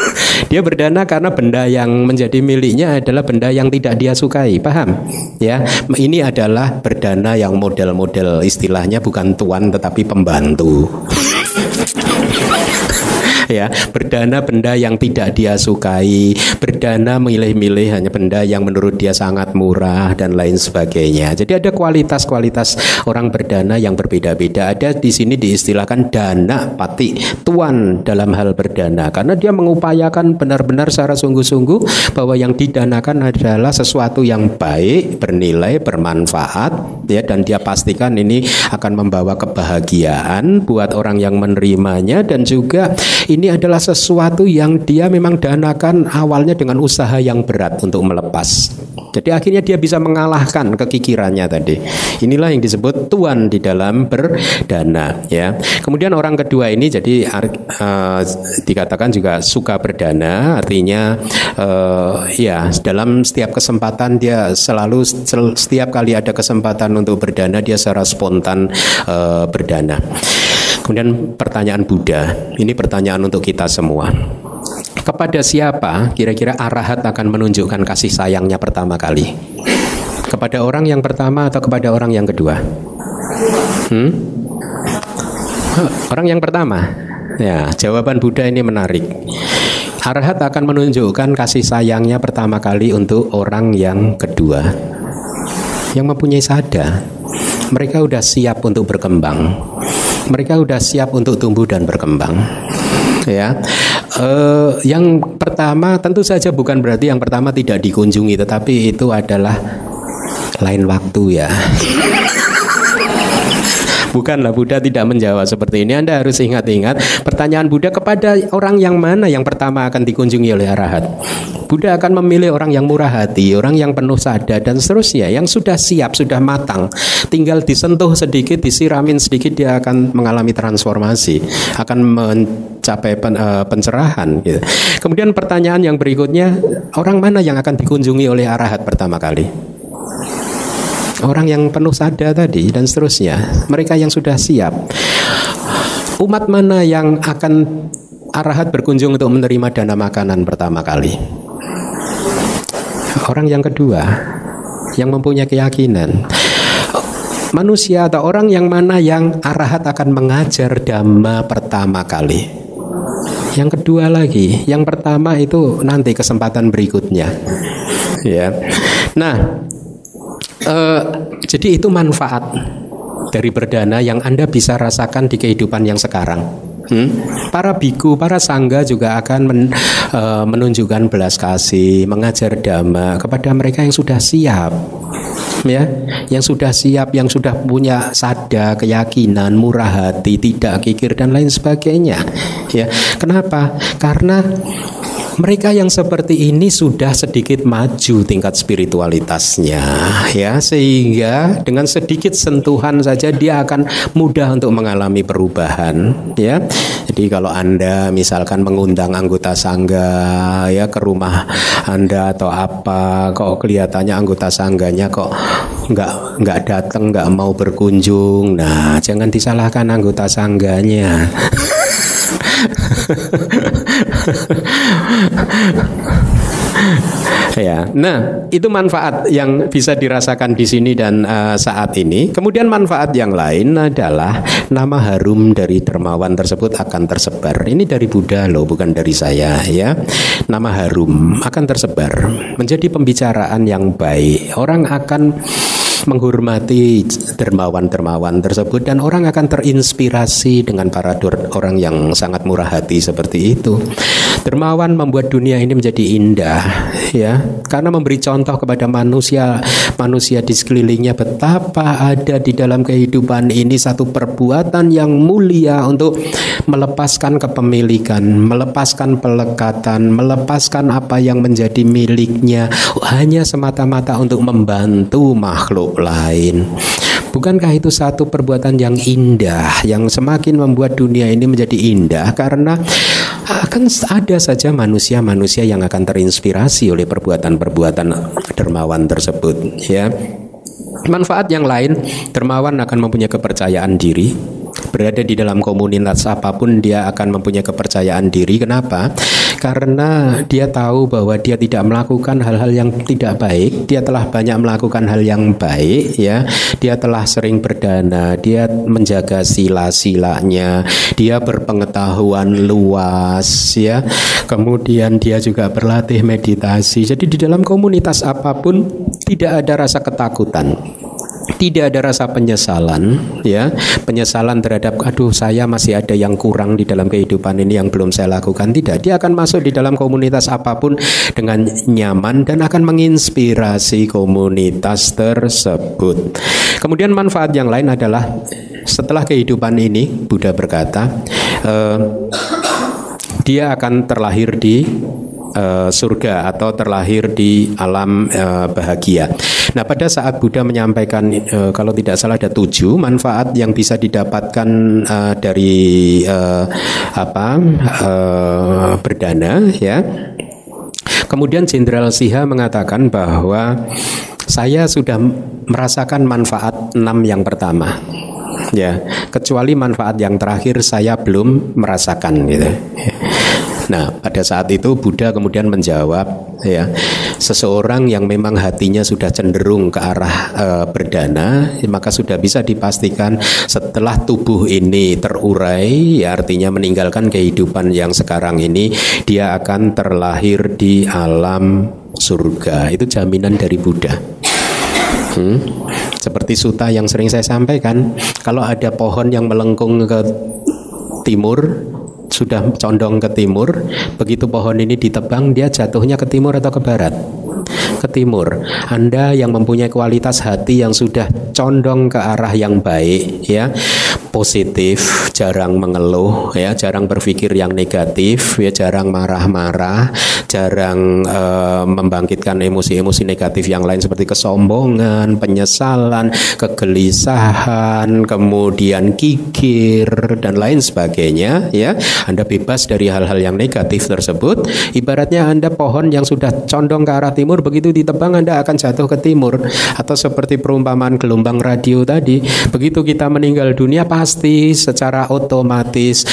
Speaker 1: dia berdana karena benda yang menjadi miliknya adalah benda yang tidak dia sukai, paham? Ya, ini adalah berdana yang model-model istilahnya bukan tuan tetapi pembantu. ya. Berdana benda yang tidak dia sukai berdana milih-milih hanya benda yang menurut dia sangat murah dan lain sebagainya. Jadi ada kualitas-kualitas orang berdana yang berbeda-beda. Ada di sini diistilahkan dana pati tuan dalam hal berdana. Karena dia mengupayakan benar-benar secara sungguh-sungguh bahwa yang didanakan adalah sesuatu yang baik bernilai bermanfaat ya dan dia pastikan ini akan membawa kebahagiaan buat orang yang menerimanya dan juga adalah sesuatu yang dia memang danakan awalnya dengan usaha yang berat untuk melepas. Jadi akhirnya dia bisa mengalahkan kekikirannya tadi. Inilah yang disebut tuan di dalam berdana ya. Kemudian orang kedua ini jadi uh, dikatakan juga suka berdana artinya uh, ya dalam setiap kesempatan dia selalu setiap kali ada kesempatan untuk berdana dia secara spontan uh, berdana. Kemudian pertanyaan Buddha, ini pertanyaan untuk kita semua. Kepada siapa kira-kira arahat akan menunjukkan kasih sayangnya pertama kali? Kepada orang yang pertama atau kepada orang yang kedua? Hmm? Orang yang pertama. Ya, jawaban Buddha ini menarik. Arahat akan menunjukkan kasih sayangnya pertama kali untuk orang yang kedua. Yang mempunyai sada. Mereka sudah siap untuk berkembang mereka sudah siap untuk tumbuh dan berkembang. Ya, uh, yang pertama tentu saja bukan berarti yang pertama tidak dikunjungi, tetapi itu adalah lain waktu ya. Bukanlah Buddha tidak menjawab seperti ini. Anda harus ingat-ingat pertanyaan Buddha kepada orang yang mana yang pertama akan dikunjungi oleh arahat. Buddha akan memilih orang yang murah hati, orang yang penuh sadar dan seterusnya, yang sudah siap, sudah matang. Tinggal disentuh sedikit, disiramin sedikit dia akan mengalami transformasi, akan mencapai pen, uh, pencerahan gitu. Kemudian pertanyaan yang berikutnya, orang mana yang akan dikunjungi oleh arahat pertama kali? Orang yang penuh sadar tadi dan seterusnya, mereka yang sudah siap. Umat mana yang akan arahat berkunjung untuk menerima dana makanan pertama kali? Orang yang kedua, yang mempunyai keyakinan. Manusia atau orang yang mana yang arahat akan mengajar dhamma pertama kali. Yang kedua lagi, yang pertama itu nanti kesempatan berikutnya. Ya. Nah, Uh, jadi itu manfaat dari berdana yang Anda bisa rasakan di kehidupan yang sekarang. Hmm? Para biku, para sangga juga akan men, uh, menunjukkan belas kasih, mengajar dhamma kepada mereka yang sudah siap. Ya, yang sudah siap, yang sudah punya sada, keyakinan, murah hati, tidak kikir dan lain sebagainya. Ya, kenapa? Karena mereka yang seperti ini sudah sedikit maju tingkat spiritualitasnya ya. Sehingga dengan sedikit sentuhan saja dia akan mudah untuk mengalami perubahan ya. Jadi kalau Anda misalkan mengundang anggota sangga ya ke rumah Anda atau apa kok kelihatannya anggota sangganya kok nggak nggak datang nggak mau berkunjung. Nah jangan disalahkan anggota sangganya ya, nah itu manfaat yang bisa dirasakan di sini dan uh, saat ini. Kemudian manfaat yang lain adalah nama harum dari dermawan tersebut akan tersebar. Ini dari Buddha loh, bukan dari saya ya. Nama harum akan tersebar menjadi pembicaraan yang baik. Orang akan menghormati dermawan-dermawan tersebut dan orang akan terinspirasi dengan para orang yang sangat murah hati seperti itu. Dermawan membuat dunia ini menjadi indah ya karena memberi contoh kepada manusia manusia di sekelilingnya betapa ada di dalam kehidupan ini satu perbuatan yang mulia untuk melepaskan kepemilikan, melepaskan pelekatan, melepaskan apa yang menjadi miliknya hanya semata-mata untuk membantu makhluk lain. Bukankah itu satu perbuatan yang indah yang semakin membuat dunia ini menjadi indah karena akan ada saja manusia-manusia yang akan terinspirasi oleh perbuatan-perbuatan dermawan tersebut ya. Manfaat yang lain, dermawan akan mempunyai kepercayaan diri, berada di dalam komunitas apa pun dia akan mempunyai kepercayaan diri. Kenapa? Karena dia tahu bahwa dia tidak melakukan hal-hal yang tidak baik, dia telah banyak melakukan hal yang baik ya. Dia telah sering berdana, dia menjaga sila-silanya, dia berpengetahuan luas ya. Kemudian dia juga berlatih meditasi. Jadi di dalam komunitas apa pun tidak ada rasa ketakutan tidak ada rasa penyesalan ya. Penyesalan terhadap aduh saya masih ada yang kurang di dalam kehidupan ini yang belum saya lakukan. Tidak dia akan masuk di dalam komunitas apa pun dengan nyaman dan akan menginspirasi komunitas tersebut. Kemudian manfaat yang lain adalah setelah kehidupan ini Buddha berkata eh, dia akan terlahir di uh, surga atau terlahir di alam uh, bahagia. Nah, pada saat Buddha menyampaikan uh, kalau tidak salah ada tujuh manfaat yang bisa didapatkan uh, dari uh, apa uh, berdana, ya. Kemudian Jenderal Siha mengatakan bahwa saya sudah merasakan manfaat enam yang pertama ya kecuali manfaat yang terakhir saya belum merasakan gitu Nah, pada saat itu Buddha kemudian menjawab ya, seseorang yang memang hatinya sudah cenderung ke arah e, berdana, maka sudah bisa dipastikan setelah tubuh ini terurai, ya artinya meninggalkan kehidupan yang sekarang ini, dia akan terlahir di alam surga. Itu jaminan dari Buddha. Hmm? Seperti suta yang sering saya sampaikan, kalau ada pohon yang melengkung ke timur, sudah condong ke timur, begitu pohon ini ditebang dia jatuhnya ke timur atau ke barat? Ke timur. Anda yang mempunyai kualitas hati yang sudah condong ke arah yang baik ya, positif, jarang mengeluh ya, jarang berpikir yang negatif ya, jarang marah-marah, jarang uh, membangkitkan emosi-emosi negatif yang lain seperti kesombongan, penyesalan, kegelisahan, kemudian kikir dan lain sebagainya ya. Anda bebas dari hal-hal yang negatif tersebut. Ibaratnya Anda pohon yang sudah condong ke arah timur begitu ditebang Anda akan jatuh ke timur atau seperti perumpamaan gelombang radio tadi. Begitu kita meninggal dunia pasti secara otomatis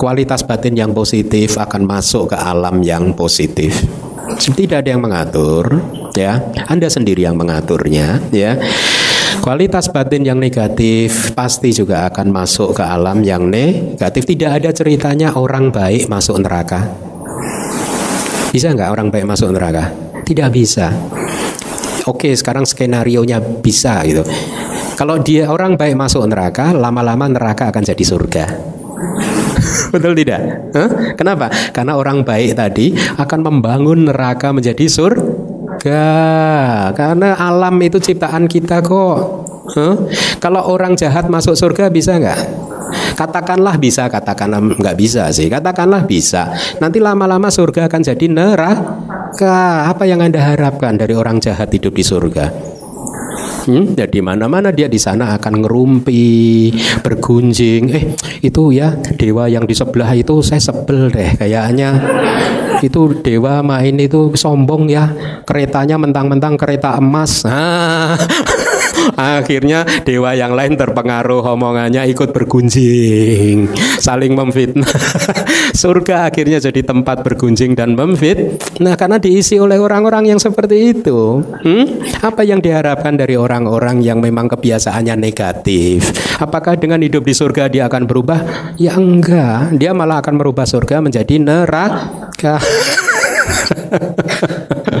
Speaker 1: kualitas batin yang positif akan masuk ke alam yang positif. Tidak ada yang mengatur, ya. Anda sendiri yang mengaturnya, ya. Kualitas batin yang negatif pasti juga akan masuk ke alam yang negatif. Tidak ada ceritanya orang baik masuk neraka. Bisa nggak orang baik masuk neraka? Tidak bisa. Oke, sekarang skenario nya bisa gitu. Kalau dia orang baik masuk neraka, lama-lama neraka akan jadi surga. Betul tidak? Huh? Kenapa? Karena orang baik tadi akan membangun neraka menjadi surga. Karena alam itu ciptaan kita kok. Huh? Kalau orang jahat masuk surga bisa nggak? Katakanlah bisa, katakanlah nggak bisa sih. Katakanlah bisa. Nanti lama-lama surga akan jadi neraka. Apa yang anda harapkan dari orang jahat hidup di surga? Hmm, ya, mana-mana dia di sana akan ngerumpi, bergunjing. Eh, itu ya dewa yang di sebelah itu saya sebel deh kayaknya. Itu dewa main itu sombong ya. Keretanya mentang-mentang kereta emas. Ah. Akhirnya dewa yang lain terpengaruh omongannya ikut bergunjing, saling memfitnah. Surga akhirnya jadi tempat bergunjing dan memfit. Nah, karena diisi oleh orang-orang yang seperti itu. Hmm? Apa yang diharapkan dari orang-orang yang memang kebiasaannya negatif? Apakah dengan hidup di surga dia akan berubah? Ya enggak, dia malah akan merubah surga menjadi neraka.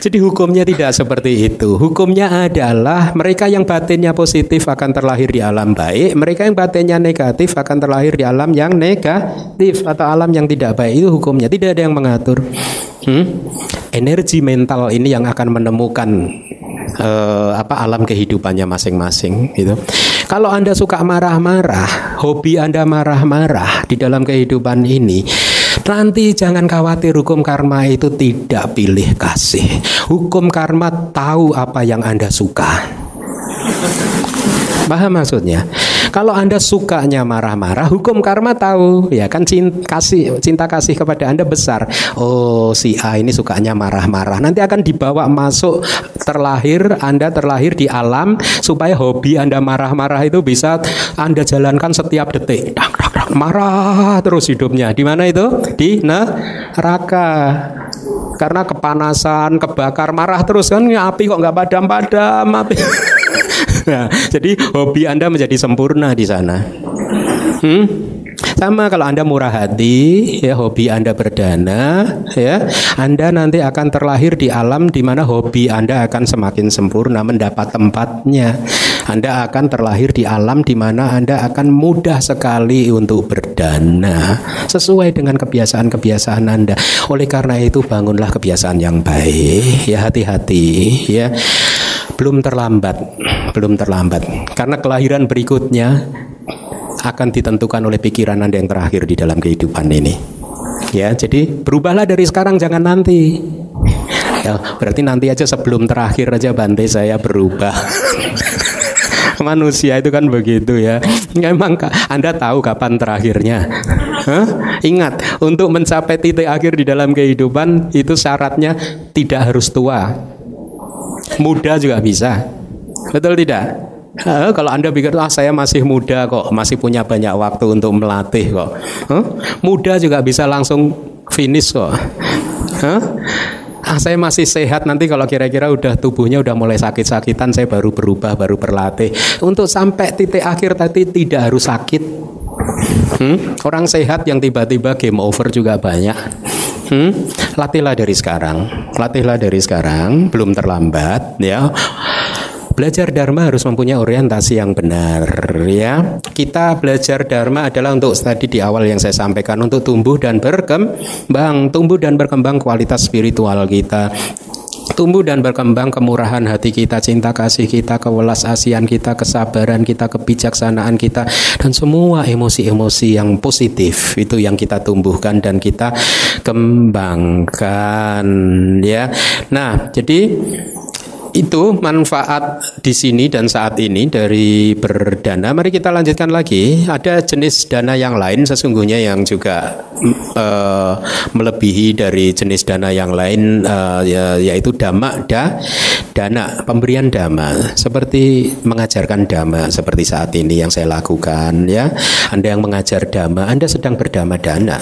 Speaker 1: Jadi hukumnya tidak seperti itu. Hukumnya adalah mereka yang batinnya positif akan terlahir di alam baik, mereka yang batinnya negatif akan terlahir di alam yang negatif atau alam yang tidak baik. Itu hukumnya, tidak ada yang mengatur. Hmm? Energi mental ini yang akan menemukan uh, apa alam kehidupannya masing-masing gitu. Kalau Anda suka marah-marah, hobi Anda marah-marah di dalam kehidupan ini, Nanti jangan khawatir hukum karma itu tidak pilih kasih. Hukum karma tahu apa yang Anda suka. Paham maksudnya? Kalau Anda sukanya marah-marah, hukum karma tahu, ya kan cinta kasih cinta kasih kepada Anda besar. Oh, si A ini sukanya marah-marah. Nanti akan dibawa masuk terlahir, Anda terlahir di alam supaya hobi Anda marah-marah itu bisa Anda jalankan setiap detik. Marah terus hidupnya. Di mana itu? Di neraka karena kepanasan, kebakar, marah terus kan api kok nggak padam-padam api. nah, jadi hobi Anda menjadi sempurna di sana. Hmm? Sama kalau Anda murah hati, ya hobi Anda berdana, ya Anda nanti akan terlahir di alam di mana hobi Anda akan semakin sempurna mendapat tempatnya. Anda akan terlahir di alam di mana Anda akan mudah sekali untuk berdana sesuai dengan kebiasaan-kebiasaan Anda. Oleh karena itu bangunlah kebiasaan yang baik, ya hati-hati, ya belum terlambat, belum terlambat. Karena kelahiran berikutnya akan ditentukan oleh pikiran Anda yang terakhir di dalam kehidupan ini. Ya, jadi berubahlah dari sekarang jangan nanti. Ya, berarti nanti aja sebelum terakhir aja bantai saya berubah. Manusia itu kan begitu ya. Memang Anda tahu kapan terakhirnya. Hah? Ingat, untuk mencapai titik akhir di dalam kehidupan itu syaratnya tidak harus tua. Muda juga bisa. Betul tidak? Uh, kalau Anda pikir ah saya masih muda kok, masih punya banyak waktu untuk melatih kok. Huh? Muda juga bisa langsung finish kok. Huh? Ah saya masih sehat nanti kalau kira-kira udah tubuhnya udah mulai sakit-sakitan saya baru berubah, baru berlatih. Untuk sampai titik akhir tadi tidak harus sakit. Hmm? Orang sehat yang tiba-tiba game over juga banyak. Hmm? Latihlah dari sekarang, latihlah dari sekarang, belum terlambat ya. Belajar Dharma harus mempunyai orientasi yang benar ya. Kita belajar Dharma adalah untuk tadi di awal yang saya sampaikan untuk tumbuh dan berkembang, tumbuh dan berkembang kualitas spiritual kita, tumbuh dan berkembang kemurahan hati kita, cinta kasih kita, kewelas asian kita, kesabaran kita, kebijaksanaan kita, dan semua emosi-emosi yang positif itu yang kita tumbuhkan dan kita kembangkan ya. Nah, jadi itu manfaat di sini dan saat ini dari berdana. Mari kita lanjutkan lagi. Ada jenis dana yang lain sesungguhnya yang juga uh, melebihi dari jenis dana yang lain uh, ya, yaitu dama da dana pemberian dama seperti mengajarkan dama seperti saat ini yang saya lakukan ya. Anda yang mengajar dama, Anda sedang berdama dana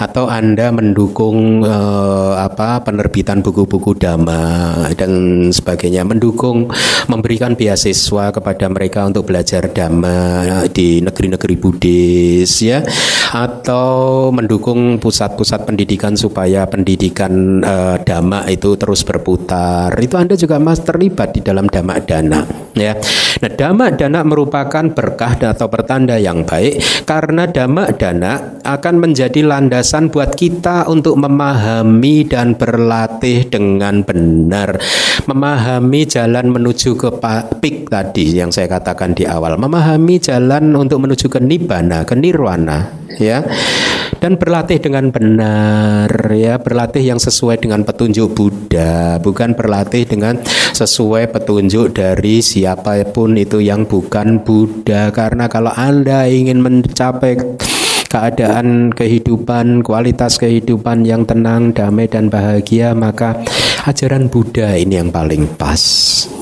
Speaker 1: atau Anda mendukung uh, apa penerbitan buku-buku dhamma dan sebagainya, mendukung memberikan beasiswa kepada mereka untuk belajar dhamma di negeri-negeri Buddhis ya atau mendukung pusat-pusat pendidikan supaya pendidikan uh, dhamma itu terus berputar. Itu Anda juga mas terlibat di dalam dhamma dana ya. Nah, dhamma dana merupakan berkah atau pertanda yang baik karena dhamma dana akan menjadi landasan buat kita untuk memahami dan berlatih dengan benar. Memahami jalan menuju ke pik tadi yang saya katakan di awal. Memahami jalan untuk menuju ke nibbana, ke nirwana, ya. Dan berlatih dengan benar, ya, berlatih yang sesuai dengan petunjuk Buddha, bukan berlatih dengan sesuai petunjuk dari siapa pun itu yang bukan Buddha. Karena kalau Anda ingin mencapai keadaan kehidupan, kualitas kehidupan yang tenang, damai dan bahagia, maka ajaran Buddha ini yang paling pas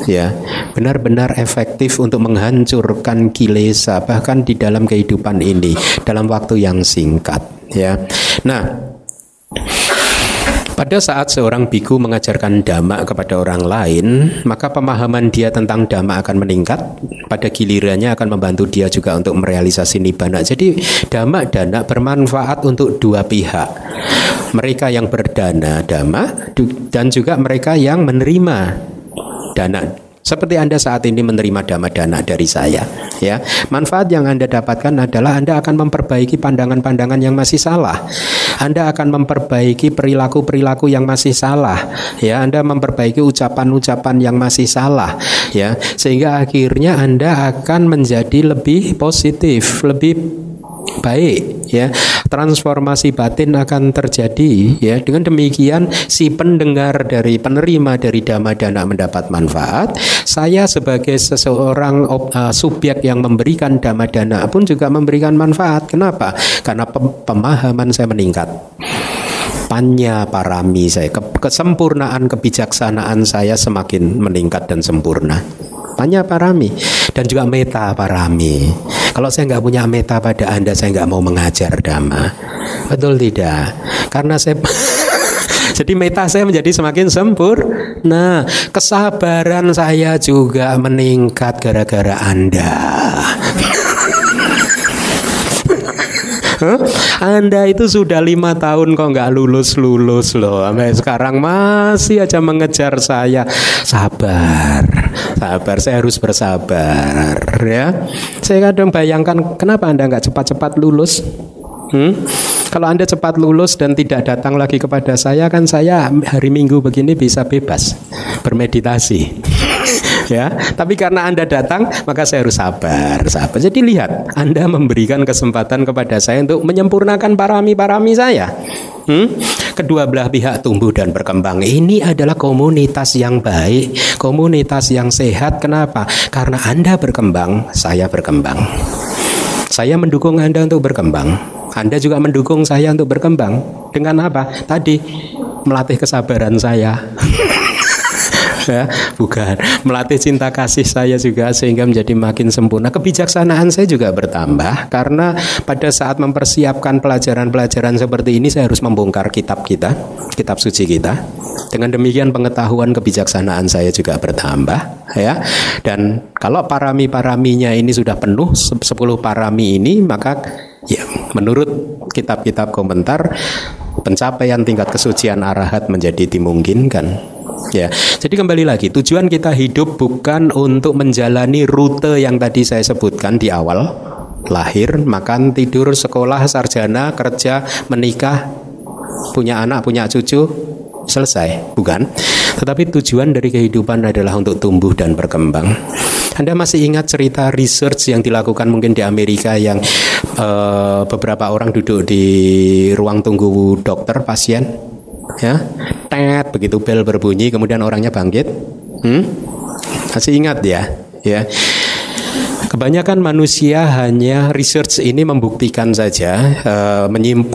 Speaker 1: ya. Benar-benar efektif untuk menghancurkan kilesa bahkan di dalam kehidupan ini dalam waktu yang singkat ya. Nah, pada saat seorang biku mengajarkan dhamma kepada orang lain, maka pemahaman dia tentang dhamma akan meningkat. Pada gilirannya akan membantu dia juga untuk merealisasi nibbana. Jadi dhamma dana bermanfaat untuk dua pihak. Mereka yang berdana dhamma dan juga mereka yang menerima dana seperti Anda saat ini menerima dana-dana dari saya, ya. Manfaat yang Anda dapatkan adalah Anda akan memperbaiki pandangan-pandangan yang masih salah. Anda akan memperbaiki perilaku-perilaku yang masih salah, ya. Anda memperbaiki ucapan-ucapan yang masih salah, ya. Sehingga akhirnya Anda akan menjadi lebih positif, lebih baik ya. Transformasi batin akan terjadi ya. Dengan demikian si pendengar dari penerima dari dhamma dana mendapat manfaat. Saya sebagai seseorang uh, subjek yang memberikan dhamma dana pun juga memberikan manfaat. Kenapa? Karena pemahaman saya meningkat. Panya parami saya kesempurnaan kebijaksanaan saya semakin meningkat dan sempurna. Panya parami dan juga meta parami kalau saya nggak punya meta pada anda saya nggak mau mengajar dhamma betul tidak karena saya Jadi meta saya menjadi semakin sempur. Nah, kesabaran saya juga meningkat gara-gara Anda. Anda itu sudah lima tahun kok nggak lulus lulus loh, sampai sekarang masih aja mengejar saya. Sabar, sabar. Saya harus bersabar, ya. Saya kadang bayangkan kenapa Anda nggak cepat-cepat lulus? Hmm? Kalau Anda cepat lulus dan tidak datang lagi kepada saya kan saya hari Minggu begini bisa bebas bermeditasi. Ya, tapi karena Anda datang maka saya harus sabar, sabar. Jadi lihat, Anda memberikan kesempatan kepada saya untuk menyempurnakan parami-parami saya. Hmm? Kedua belah pihak tumbuh dan berkembang. Ini adalah komunitas yang baik, komunitas yang sehat. Kenapa? Karena Anda berkembang, saya berkembang. Saya mendukung Anda untuk berkembang. Anda juga mendukung saya untuk berkembang dengan apa? Tadi melatih kesabaran saya. ya, bukan melatih cinta kasih saya juga sehingga menjadi makin sempurna. Kebijaksanaan saya juga bertambah karena pada saat mempersiapkan pelajaran-pelajaran seperti ini saya harus membongkar kitab kita, kitab suci kita. Dengan demikian pengetahuan kebijaksanaan saya juga bertambah ya. Dan kalau parami-paraminya ini sudah penuh 10 parami ini maka Ya, menurut kitab-kitab komentar pencapaian tingkat kesucian arahat menjadi dimungkinkan. Ya, jadi kembali lagi tujuan kita hidup bukan untuk menjalani rute yang tadi saya sebutkan di awal, lahir, makan, tidur, sekolah, sarjana, kerja, menikah, punya anak, punya cucu, selesai, bukan? Tetapi tujuan dari kehidupan adalah untuk tumbuh dan berkembang. Anda masih ingat cerita research yang dilakukan mungkin di Amerika yang uh, beberapa orang duduk di ruang tunggu dokter pasien, ya, tet begitu bel berbunyi, kemudian orangnya bangkit, hmm? masih ingat ya, ya. Kebanyakan manusia hanya research ini membuktikan saja e,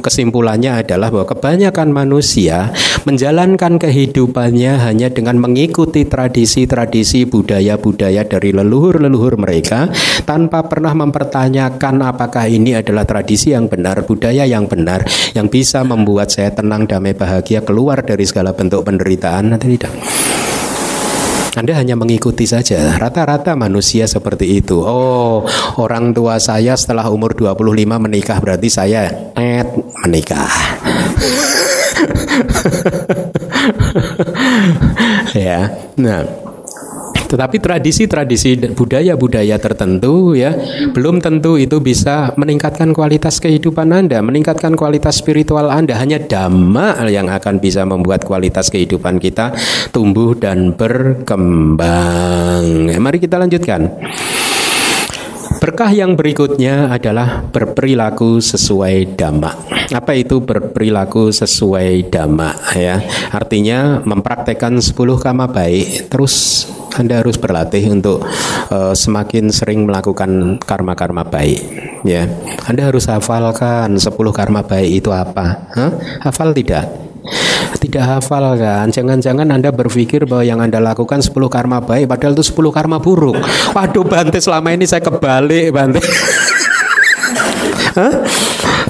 Speaker 1: kesimpulannya adalah bahwa kebanyakan manusia menjalankan kehidupannya hanya dengan mengikuti tradisi-tradisi budaya-budaya dari leluhur-leluhur mereka tanpa pernah mempertanyakan apakah ini adalah tradisi yang benar, budaya yang benar yang bisa membuat saya tenang, damai, bahagia keluar dari segala bentuk penderitaan atau tidak. Anda hanya mengikuti saja. Rata-rata manusia seperti itu. Oh, orang tua saya setelah umur 25 menikah berarti saya net menikah. ya. Nah, tetapi tradisi-tradisi budaya-budaya tertentu ya belum tentu itu bisa meningkatkan kualitas kehidupan Anda, meningkatkan kualitas spiritual Anda. Hanya dhamma yang akan bisa membuat kualitas kehidupan kita tumbuh dan berkembang. Ya, mari kita lanjutkan. Berkah yang berikutnya adalah berperilaku sesuai dhamma. Apa itu berperilaku sesuai dhamma ya? Artinya mempraktekkan 10 kama baik terus anda harus berlatih untuk uh, semakin sering melakukan karma-karma baik. Ya, Anda harus hafalkan 10 karma baik itu apa. Hah? Hafal tidak? Tidak hafal kan? Jangan-jangan Anda berpikir bahwa yang Anda lakukan 10 karma baik padahal itu 10 karma buruk. Waduh Bante selama ini saya kebalik Bante.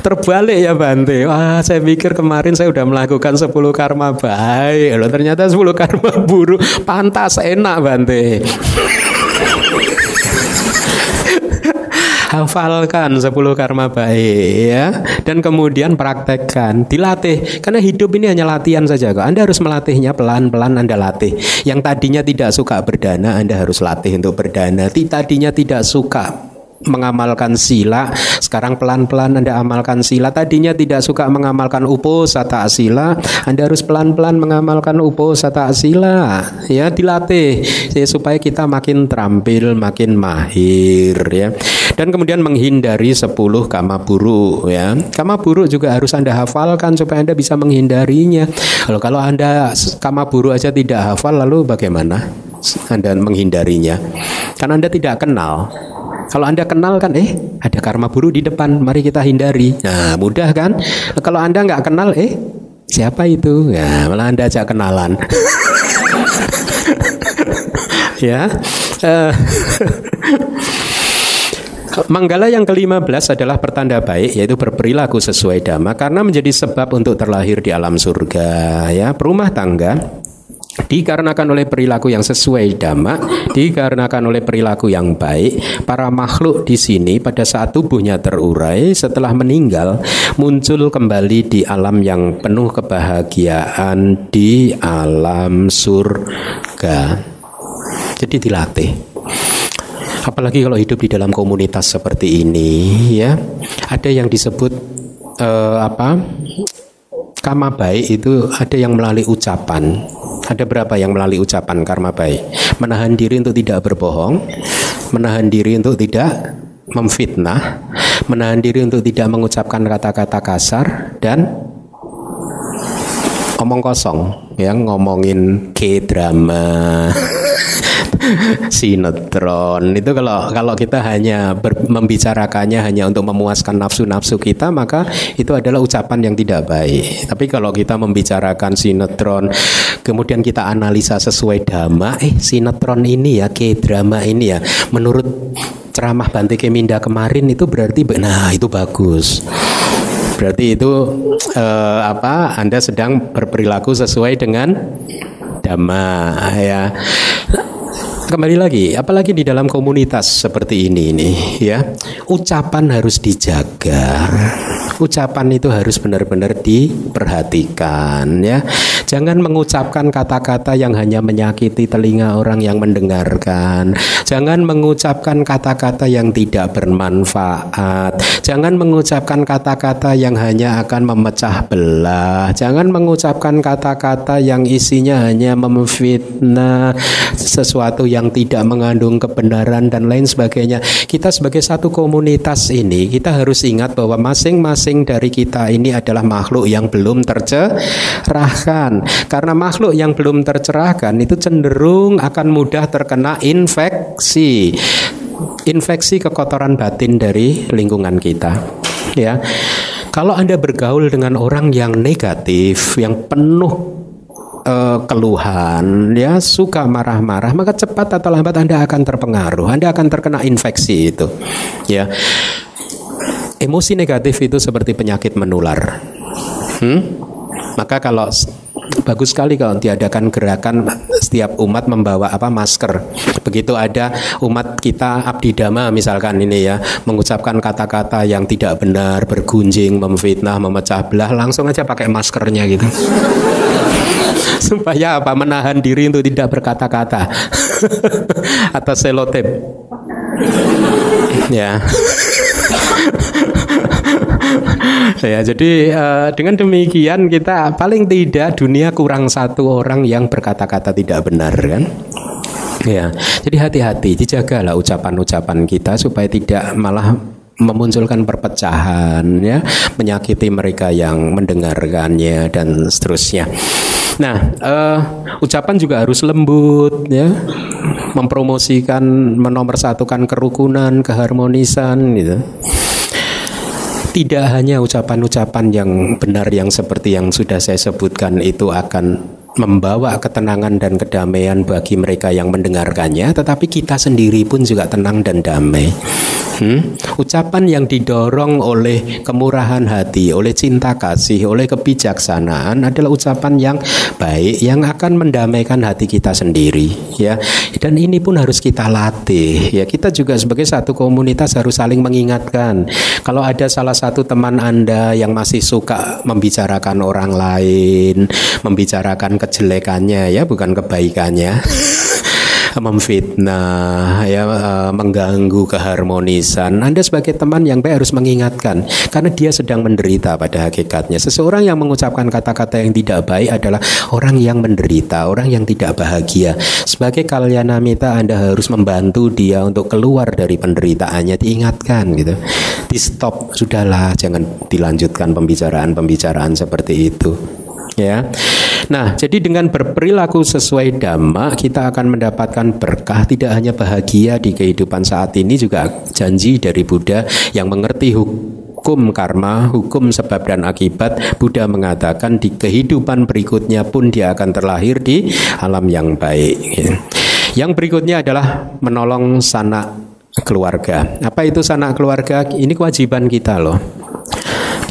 Speaker 1: Terbalik ya Bante. Wah, saya pikir kemarin saya sudah melakukan 10 karma baik. Loh, ternyata 10 karma buruk. Pantas enak Bante. Hafalkan 10 karma baik ya. Dan kemudian praktekkan dilatih. Karena hidup ini hanya latihan saja kok. Anda harus melatihnya pelan-pelan Anda latih. Yang tadinya tidak suka berdana Anda harus latih untuk berdana. Tadinya tidak suka mengamalkan sila, sekarang pelan-pelan Anda amalkan sila. Tadinya tidak suka mengamalkan upo sata sila, Anda harus pelan-pelan mengamalkan upo sata sila. Ya, dilatih ya, supaya kita makin terampil, makin mahir ya. Dan kemudian menghindari 10 kama buruk ya. Kama buruk juga harus Anda hafalkan supaya Anda bisa menghindarinya. Kalau kalau Anda kama buruk aja tidak hafal lalu bagaimana? Anda menghindarinya. Karena Anda tidak kenal. Kalau Anda kenal kan, eh ada karma buruk di depan, mari kita hindari. Nah, mudah kan? Kalau Anda nggak kenal, eh siapa itu? Ya, malah Anda ajak kenalan. ya. Uh, Manggala yang ke-15 adalah pertanda baik yaitu berperilaku sesuai dhamma karena menjadi sebab untuk terlahir di alam surga ya perumah tangga dikarenakan oleh perilaku yang sesuai dhamma, dikarenakan oleh perilaku yang baik, para makhluk di sini pada saat tubuhnya terurai setelah meninggal muncul kembali di alam yang penuh kebahagiaan di alam surga. Jadi dilatih. Apalagi kalau hidup di dalam komunitas seperti ini ya. Ada yang disebut uh, apa? Karma baik itu ada yang melalui ucapan ada berapa yang melalui ucapan karma baik? Menahan diri untuk tidak berbohong menahan diri untuk tidak memfitnah menahan diri untuk tidak mengucapkan kata-kata kasar dan omong kosong yang ngomongin K-drama sinetron. Itu kalau kalau kita hanya ber, membicarakannya hanya untuk memuaskan nafsu-nafsu kita maka itu adalah ucapan yang tidak baik. Tapi kalau kita membicarakan sinetron kemudian kita analisa sesuai dhamma eh sinetron ini ya ke drama ini ya menurut ceramah Bante Keminda kemarin itu berarti nah itu bagus. Berarti itu eh, apa Anda sedang berperilaku sesuai dengan dhamma ya kembali lagi, apalagi di dalam komunitas seperti ini ini ya, ucapan harus dijaga. Ucapan itu harus benar-benar diperhatikan ya. Jangan mengucapkan kata-kata yang hanya menyakiti telinga orang yang mendengarkan. Jangan mengucapkan kata-kata yang tidak bermanfaat. Jangan mengucapkan kata-kata yang hanya akan memecah belah. Jangan mengucapkan kata-kata yang isinya hanya memfitnah sesuatu yang tidak mengandung kebenaran dan lain sebagainya. Kita sebagai satu komunitas ini kita harus ingat bahwa masing-masing dari kita ini adalah makhluk yang belum tercerahkan. Karena makhluk yang belum tercerahkan itu cenderung akan mudah terkena infeksi. Infeksi kekotoran batin dari lingkungan kita. Ya. Kalau Anda bergaul dengan orang yang negatif, yang penuh uh, keluhan, ya suka marah-marah, maka cepat atau lambat Anda akan terpengaruh, Anda akan terkena infeksi itu. Ya. Emosi negatif itu seperti penyakit menular. Hmm? Maka kalau bagus sekali kalau diadakan gerakan setiap umat membawa apa masker. Begitu ada umat kita abdi dhamma misalkan ini ya mengucapkan kata-kata yang tidak benar, bergunjing, memfitnah, memecah belah, langsung aja pakai maskernya gitu supaya apa menahan diri untuk tidak berkata-kata atau selotip ya ya jadi uh, dengan demikian kita paling tidak dunia kurang satu orang yang berkata-kata tidak benar kan ya jadi hati-hati dijagalah ucapan-ucapan kita supaya tidak malah memunculkan perpecahan ya menyakiti mereka yang mendengarkannya dan seterusnya Nah, uh, ucapan juga harus lembut ya, mempromosikan, menomorsatukan kerukunan, keharmonisan gitu. Tidak hanya ucapan-ucapan yang benar yang seperti yang sudah saya sebutkan itu akan membawa ketenangan dan kedamaian bagi mereka yang mendengarkannya, tetapi kita sendiri pun juga tenang dan damai. Hmm? Ucapan yang didorong oleh kemurahan hati, oleh cinta kasih, oleh kebijaksanaan adalah ucapan yang baik yang akan mendamaikan hati kita sendiri, ya. Dan ini pun harus kita latih, ya. Kita juga sebagai satu komunitas harus saling mengingatkan. Kalau ada salah satu teman Anda yang masih suka membicarakan orang lain, membicarakan kejelekannya ya, bukan kebaikannya. memfitnah, ya uh, mengganggu keharmonisan. Anda sebagai teman yang baik harus mengingatkan karena dia sedang menderita pada hakikatnya. Seseorang yang mengucapkan kata-kata yang tidak baik adalah orang yang menderita, orang yang tidak bahagia. Sebagai kalyanamita Anda harus membantu dia untuk keluar dari penderitaannya, diingatkan gitu. Di stop, sudahlah, jangan dilanjutkan pembicaraan-pembicaraan seperti itu ya. Nah, jadi dengan berperilaku sesuai dhamma kita akan mendapatkan berkah tidak hanya bahagia di kehidupan saat ini juga janji dari Buddha yang mengerti hukum karma, hukum sebab dan akibat, Buddha mengatakan di kehidupan berikutnya pun dia akan terlahir di alam yang baik. Yang berikutnya adalah menolong sanak keluarga. Apa itu sanak keluarga? Ini kewajiban kita loh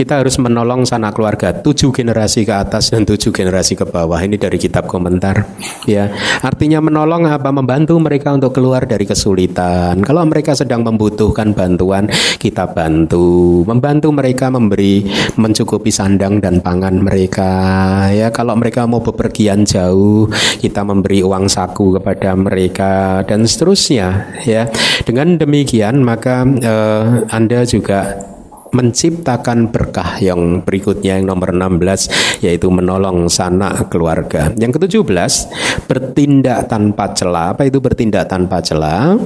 Speaker 1: kita harus menolong sanak keluarga. Tujuh generasi ke atas dan tujuh generasi ke bawah. Ini dari kitab komentar. Ya. Artinya menolong apa? Membantu mereka untuk keluar dari kesulitan. Kalau mereka sedang membutuhkan bantuan kita bantu. Membantu mereka memberi mencukupi sandang dan pangan mereka. Ya kalau mereka mau bepergian jauh kita memberi uang saku kepada mereka dan seterusnya. Ya. Dengan demikian maka eh, Anda juga menciptakan berkah yang berikutnya yang nomor 16 yaitu menolong sanak keluarga. Yang ke-17 bertindak tanpa celah. Apa itu bertindak tanpa celah?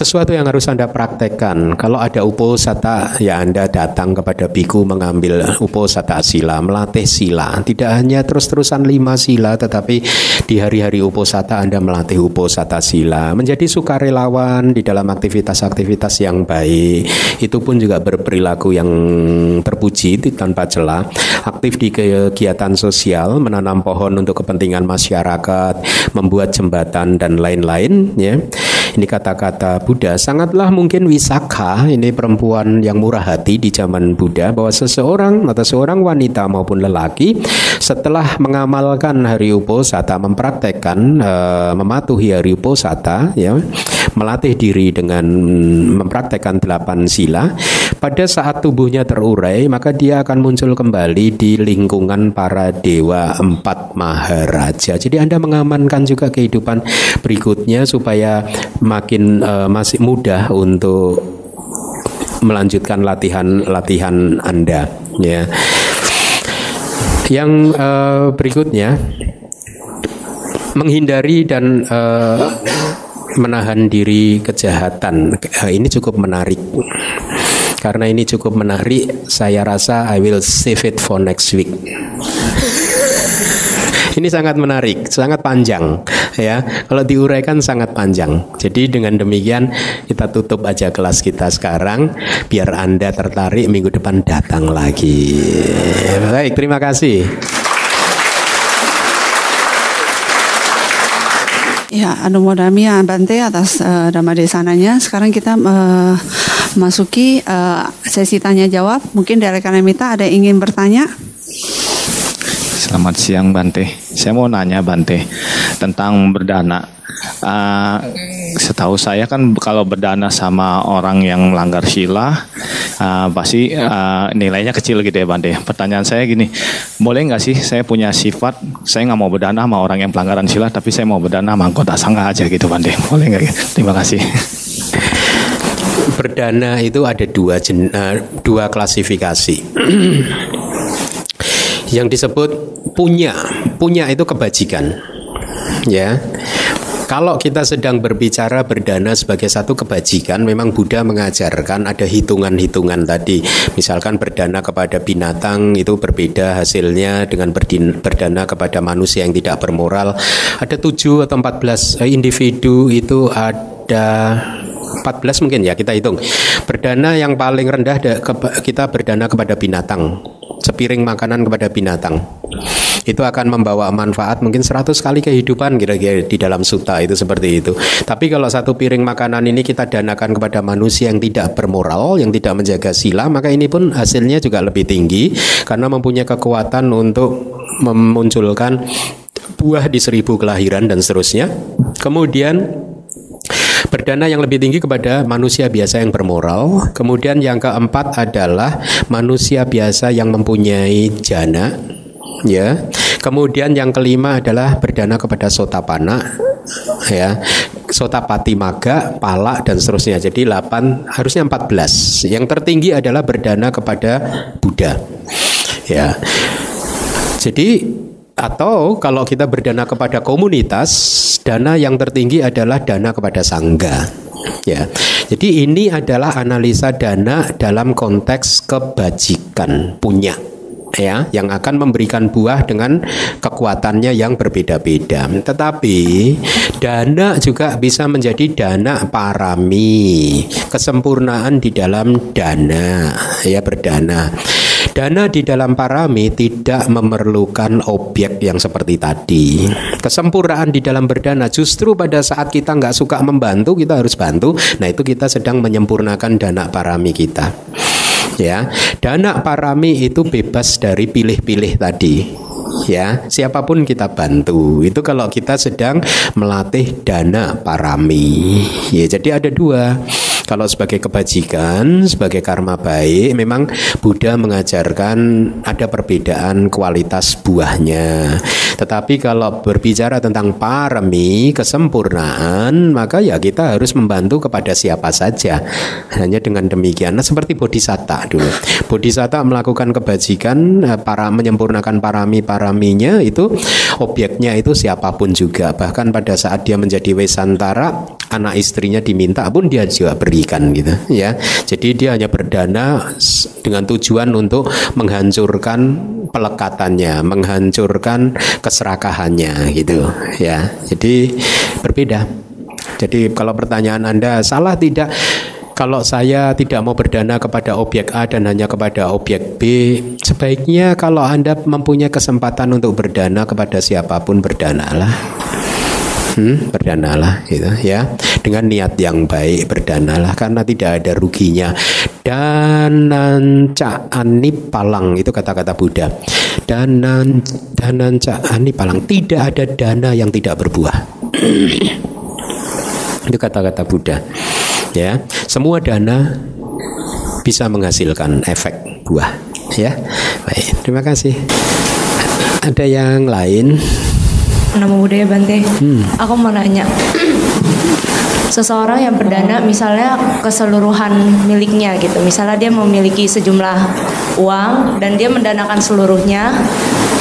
Speaker 1: Sesuatu yang harus Anda praktekkan. Kalau ada uposata, ya Anda datang kepada biku mengambil uposata sila, melatih sila. Tidak hanya terus-terusan lima sila, tetapi di hari-hari uposata Anda melatih uposata sila. Menjadi sukarelawan di dalam aktivitas-aktivitas yang baik. Itu pun juga berperilaku yang terpuji tanpa celah. Aktif di kegiatan sosial, menanam pohon untuk kepentingan masyarakat, membuat jembatan dan lain-lain. Ya, ini kata-kata Buddha. Sangatlah mungkin wisaka ini perempuan yang murah hati di zaman Buddha bahwa seseorang atau seorang wanita maupun lelaki setelah mengamalkan hari uposata mempraktekkan uh, mematuhi hari uposata ya melatih diri dengan mempraktekkan delapan sila pada saat tubuhnya terurai maka dia akan muncul kembali di lingkungan para dewa empat maharaja. Jadi Anda mengamankan juga kehidupan berikutnya supaya makin uh, masih mudah untuk melanjutkan latihan-latihan Anda ya. Yang uh, berikutnya menghindari dan uh, menahan diri kejahatan. Uh, ini cukup menarik. Karena ini cukup menarik, saya rasa I will save it for next week. Ini sangat menarik, sangat panjang ya. Kalau diuraikan sangat panjang. Jadi dengan demikian kita tutup aja kelas kita sekarang biar Anda tertarik minggu depan datang lagi. Baik, terima kasih.
Speaker 2: Ya, Anumodami Bante atas uh, Dhamma Desananya. Sekarang kita uh, masuki uh, sesi tanya jawab. Mungkin dari Kanemita ada yang ingin bertanya?
Speaker 3: Selamat siang Bante. Saya mau nanya Bante tentang berdana. Uh, setahu saya kan kalau berdana sama orang yang melanggar sila uh, pasti uh, nilainya kecil gitu ya Bante. Pertanyaan saya gini, boleh nggak sih saya punya sifat saya nggak mau berdana sama orang yang pelanggaran sila tapi saya mau berdana sama anggota sangga aja gitu Bante. Boleh nggak? Terima kasih.
Speaker 1: Berdana itu ada dua jen, uh, dua klasifikasi. yang disebut punya. Punya itu kebajikan. Ya. Kalau kita sedang berbicara berdana sebagai satu kebajikan, memang Buddha mengajarkan ada hitungan-hitungan tadi. Misalkan berdana kepada binatang itu berbeda hasilnya dengan berdana kepada manusia yang tidak bermoral. Ada tujuh atau empat belas eh, individu itu ada 14 mungkin ya kita hitung. Berdana yang paling rendah kita berdana kepada binatang sepiring makanan kepada binatang itu akan membawa manfaat mungkin 100 kali kehidupan kira-kira di dalam suta itu seperti itu. Tapi kalau satu piring makanan ini kita danakan kepada manusia yang tidak bermoral, yang tidak menjaga sila, maka ini pun hasilnya juga lebih tinggi karena mempunyai kekuatan untuk memunculkan buah di seribu kelahiran dan seterusnya. Kemudian Berdana yang lebih tinggi kepada manusia biasa yang bermoral. Kemudian yang keempat adalah manusia biasa yang mempunyai jana. Ya. Kemudian yang kelima adalah berdana kepada sotapana ya sotapati maga pala dan seterusnya jadi 8 harusnya 14 yang tertinggi adalah berdana kepada Buddha ya jadi atau kalau kita berdana kepada komunitas dana yang tertinggi adalah dana kepada sangga ya jadi ini adalah analisa dana dalam konteks kebajikan punya ya yang akan memberikan buah dengan kekuatannya yang berbeda-beda. Tetapi dana juga bisa menjadi dana parami, kesempurnaan di dalam dana, ya berdana. Dana di dalam parami tidak memerlukan objek yang seperti tadi. Kesempurnaan di dalam berdana justru pada saat kita nggak suka membantu kita harus bantu. Nah itu kita sedang menyempurnakan dana parami kita. Ya dana parami itu bebas dari pilih-pilih tadi. Ya siapa pun kita bantu. Itu kalau kita sedang melatih dana parami. Ya jadi ada dua kalau sebagai kebajikan, sebagai karma baik, memang Buddha mengajarkan ada perbedaan kualitas buahnya. Tetapi kalau berbicara tentang parami, kesempurnaan, maka ya kita harus membantu kepada siapa saja. Hanya dengan demikian, nah, seperti bodhisatta dulu. Bodhisatta melakukan kebajikan, eh, para menyempurnakan parami-paraminya itu objeknya itu siapa pun juga. Bahkan pada saat dia menjadi wesantara, anak istrinya diminta pun dia juga beri dirugikan gitu ya. Jadi dia hanya berdana dengan tujuan untuk menghancurkan pelekatannya, menghancurkan keserakahannya gitu ya. Jadi berbeda. Jadi kalau pertanyaan Anda salah tidak kalau saya tidak mau berdana kepada objek A dan hanya kepada objek B, sebaiknya kalau Anda mempunyai kesempatan untuk berdana kepada siapa pun berdanalah hmm, berdanalah gitu ya. Dengan niat yang baik berdanalah. Karena tidak ada ruginya. Dananca ani palang itu kata-kata Buddha. Danan dananca ani palang. Tidak ada dana yang tidak berbuah. Itu kata-kata Buddha ya. Semua dana bisa menghasilkan efek buah ya. Baik terima kasih. Ada yang lain
Speaker 4: nama budaya Bante. Hmm. Aku mau nanya. Seseorang yang berdana misalnya keseluruhan miliknya gitu. Misalnya dia memiliki sejumlah uang dan dia mendanakan seluruhnya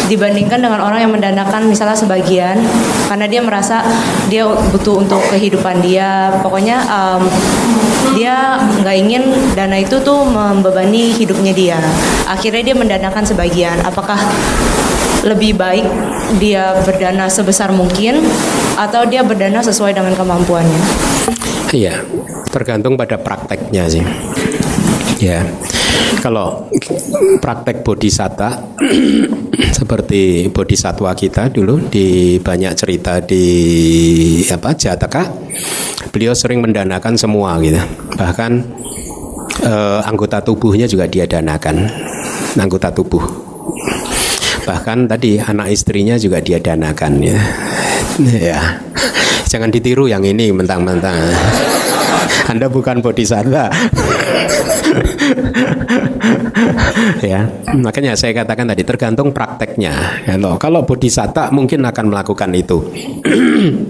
Speaker 4: dibandingkan dengan orang yang mendanakan misalnya sebagian karena dia merasa dia butuh untuk kehidupan dia pokoknya um, dia nggak ingin dana itu tuh membebani hidupnya dia akhirnya dia mendanakan sebagian apakah lebih baik dia berdana sebesar mungkin atau dia berdana sesuai dengan kemampuannya?
Speaker 1: Iya, tergantung pada prakteknya sih. Ya, kalau praktek bodhisatta seperti bodhisatwa kita dulu di banyak cerita di apa Jataka, beliau sering mendanakan semua gitu. Bahkan eh, anggota tubuhnya juga dia danakan, anggota tubuh bahkan tadi anak istrinya juga dia danakan ya. Ya. Jangan ditiru yang ini mentang-mentang. Anda bukan bodhisattva. Ya. Makanya saya katakan tadi tergantung prakteknya. Kalau kalau bodhisatta mungkin akan melakukan itu.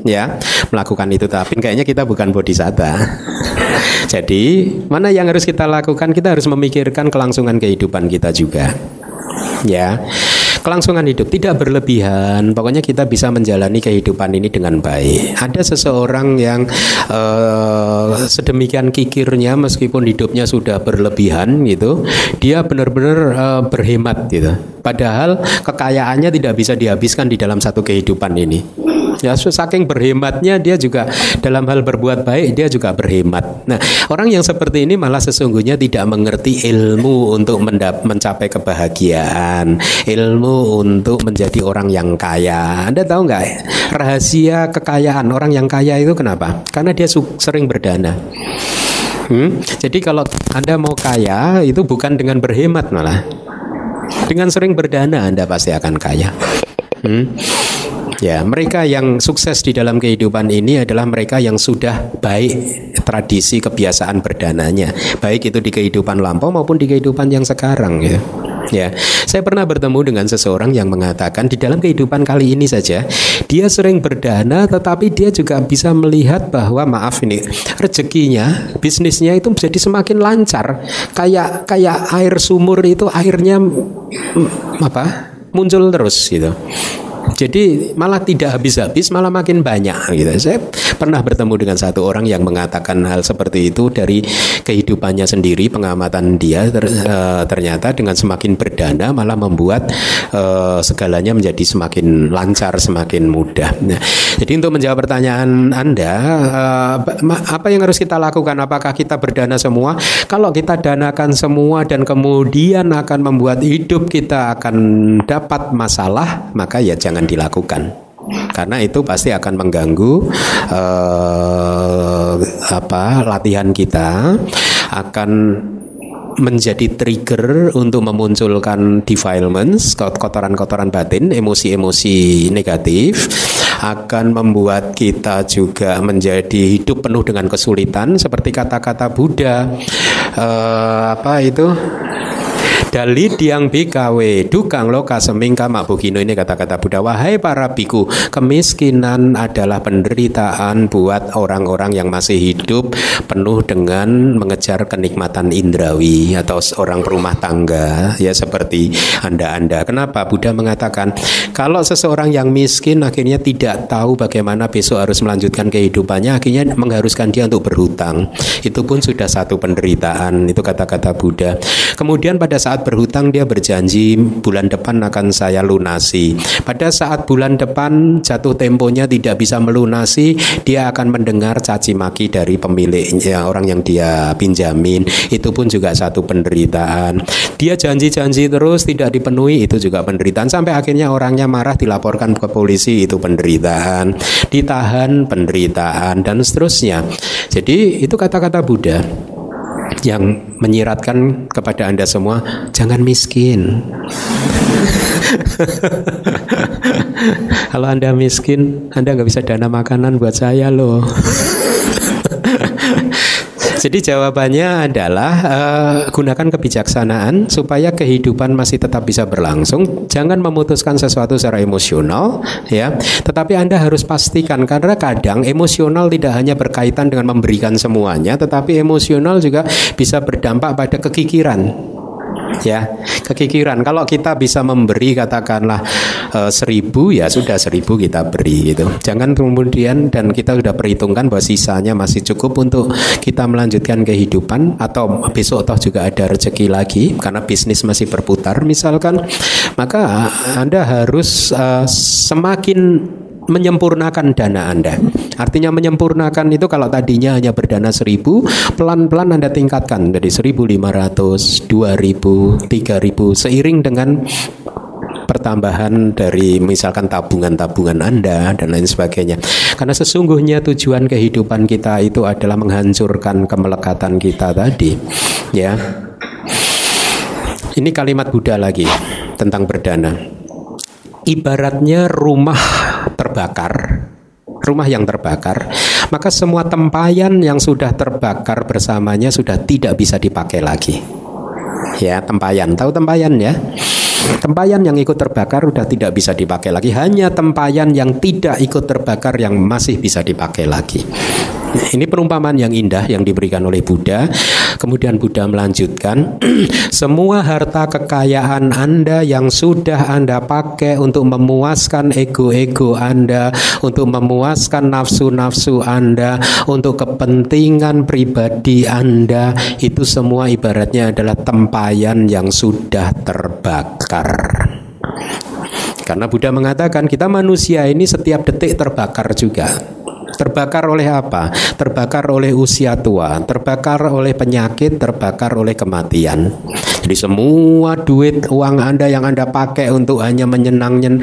Speaker 1: Ya melakukan itu. Tapi kayaknya kita bukan bodhisatta jadi mana yang harus kita lakukan? Kita harus memikirkan kelangsungan kehidupan kita juga. Ya kelangsungan hidup tidak berlebihan. Pokoknya kita bisa menjalani kehidupan ini dengan baik. Ada seseorang yang uh, sedemikian kikirnya meskipun hidupnya sudah berlebihan gitu dia benar-benar uh, berhemat gitu. Padahal kekayaannya tidak bisa dihabiskan di dalam satu kehidupan ini Ya, saking berhematnya dia juga dalam hal berbuat baik dia juga berhemat. Nah, orang yang seperti ini malah sesungguhnya tidak mengerti ilmu untuk mencapai kebahagiaan, ilmu untuk menjadi orang yang kaya. Anda tahu nggak rahasia kekayaan orang yang kaya itu kenapa? Karena dia sering berdana. Hmm? Jadi kalau Anda mau kaya itu bukan dengan berhemat malah. Dengan sering berdana Anda pasti akan kaya. Hmm? Ya, mereka yang sukses di dalam kehidupan ini adalah mereka yang sudah baik tradisi kebiasaan berdananya, baik itu di kehidupan lampau maupun di kehidupan yang sekarang ya. Ya, saya pernah bertemu dengan seseorang yang mengatakan di dalam kehidupan kali ini saja dia sering berdana, tetapi dia juga bisa melihat bahwa maaf ini rezekinya, bisnisnya itu menjadi semakin lancar. Kayak kayak air sumur itu airnya mm, apa muncul terus gitu. Jadi malah tidak habis-habis, malah makin banyak gitu. Saya pernah bertemu dengan satu orang yang mengatakan hal seperti itu dari kehidupannya sendiri, pengamatan dia ter, uh, ternyata dengan semakin berdana malah membuat uh, segalanya menjadi semakin lancar, semakin mudah. Nah, jadi untuk menjawab pertanyaan Anda, uh, apa yang harus kita lakukan? Apakah kita berdana semua? Kalau kita danakan semua dan kemudian akan membuat hidup kita akan dapat masalah, maka ya jangan dilakukan. Karena itu pasti akan mengganggu uh, apa latihan kita akan menjadi trigger untuk memunculkan defilements, kotoran-kotoran batin, emosi-emosi negatif akan membuat kita juga menjadi hidup penuh dengan kesulitan seperti kata-kata Buddha uh, apa itu Dali diang bikawe dukang loka semingka bukino ini kata-kata Buddha Wahai para biku Kemiskinan adalah penderitaan buat orang-orang yang masih hidup Penuh dengan mengejar kenikmatan indrawi Atau orang rumah tangga. Ya seperti anda-anda. Kenapa? Buddha mengatakan Kalau seseorang yang miskin akhirnya tidak tahu bagaimana besok harus melanjutkan kehidupannya Akhirnya mengharuskan dia untuk berhutang. Itu pun sudah satu penderitaan Itu kata-kata Buddha. Kemudian pada saat saat berhutang dia berjanji bulan depan akan saya lunasi. Pada saat bulan depan jatuh temponya tidak bisa melunasi, dia akan mendengar caci maki dari pemiliknya, orang yang dia pinjamin. Itu pun juga satu penderitaan. Dia janji-janji terus tidak dipenuhi, itu juga penderitaan. Sampai akhirnya orangnya marah dilaporkan ke polisi, itu penderitaan. Ditahan, penderitaan, dan seterusnya. Jadi itu kata-kata Buddha yang menyiratkan kepada Anda semua jangan miskin. Kalau Anda miskin, Anda nggak bisa dana makanan buat saya loh. Jadi jawabannya adalah uh, gunakan kebijaksanaan supaya kehidupan masih tetap bisa berlangsung. Jangan memutuskan sesuatu secara emosional, ya. Tetapi Anda harus pastikan karena kadang emosional tidak hanya berkaitan dengan memberikan semuanya, tetapi emosional juga bisa berdampak pada kekikiran ya kekikiran. Kalau kita bisa memberi katakanlah e, seribu ya sudah seribu kita beri gitu. Jangan kemudian dan kita sudah perhitungkan bahwa sisanya masih cukup untuk kita melanjutkan kehidupan atau besok toh juga ada rezeki lagi karena bisnis masih berputar misalkan. Maka anda harus e, semakin menyempurnakan dana Anda. Artinya menyempurnakan itu kalau tadinya hanya berdana seribu, pelan-pelan Anda tingkatkan dari 1500, 2000, 3000 seiring dengan pertambahan dari misalkan tabungan-tabungan Anda dan lain sebagainya. Karena sesungguhnya tujuan kehidupan kita itu adalah menghancurkan kemelekatan kita tadi. Ya. Ini kalimat Buddha lagi tentang berdana. Ibaratnya rumah terbakar, rumah yang terbakar, maka semua tempayan yang sudah terbakar bersamanya sudah tidak bisa dipakai lagi. Ya, tempayan. Tahu tempayan ya? Tempayan yang ikut terbakar sudah tidak bisa dipakai lagi. Hanya tempayan yang tidak ikut terbakar yang masih bisa dipakai lagi. Ini perumpamaan yang indah yang diberikan oleh Buddha. Kemudian Buddha melanjutkan, semua harta kekayaan Anda yang sudah Anda pakai untuk memuaskan ego-ego Anda, untuk memuaskan nafsu-nafsu Anda, untuk kepentingan pribadi Anda, itu semua ibaratnya adalah tempayan yang sudah terbakar. Karena Buddha mengatakan kita manusia ini setiap detik terbakar juga. Terbakar oleh apa? Terbakar oleh usia tua, terbakar oleh penyakit, terbakar oleh kematian. Jadi semua duit uang Anda yang Anda pakai untuk hanya menyenangkan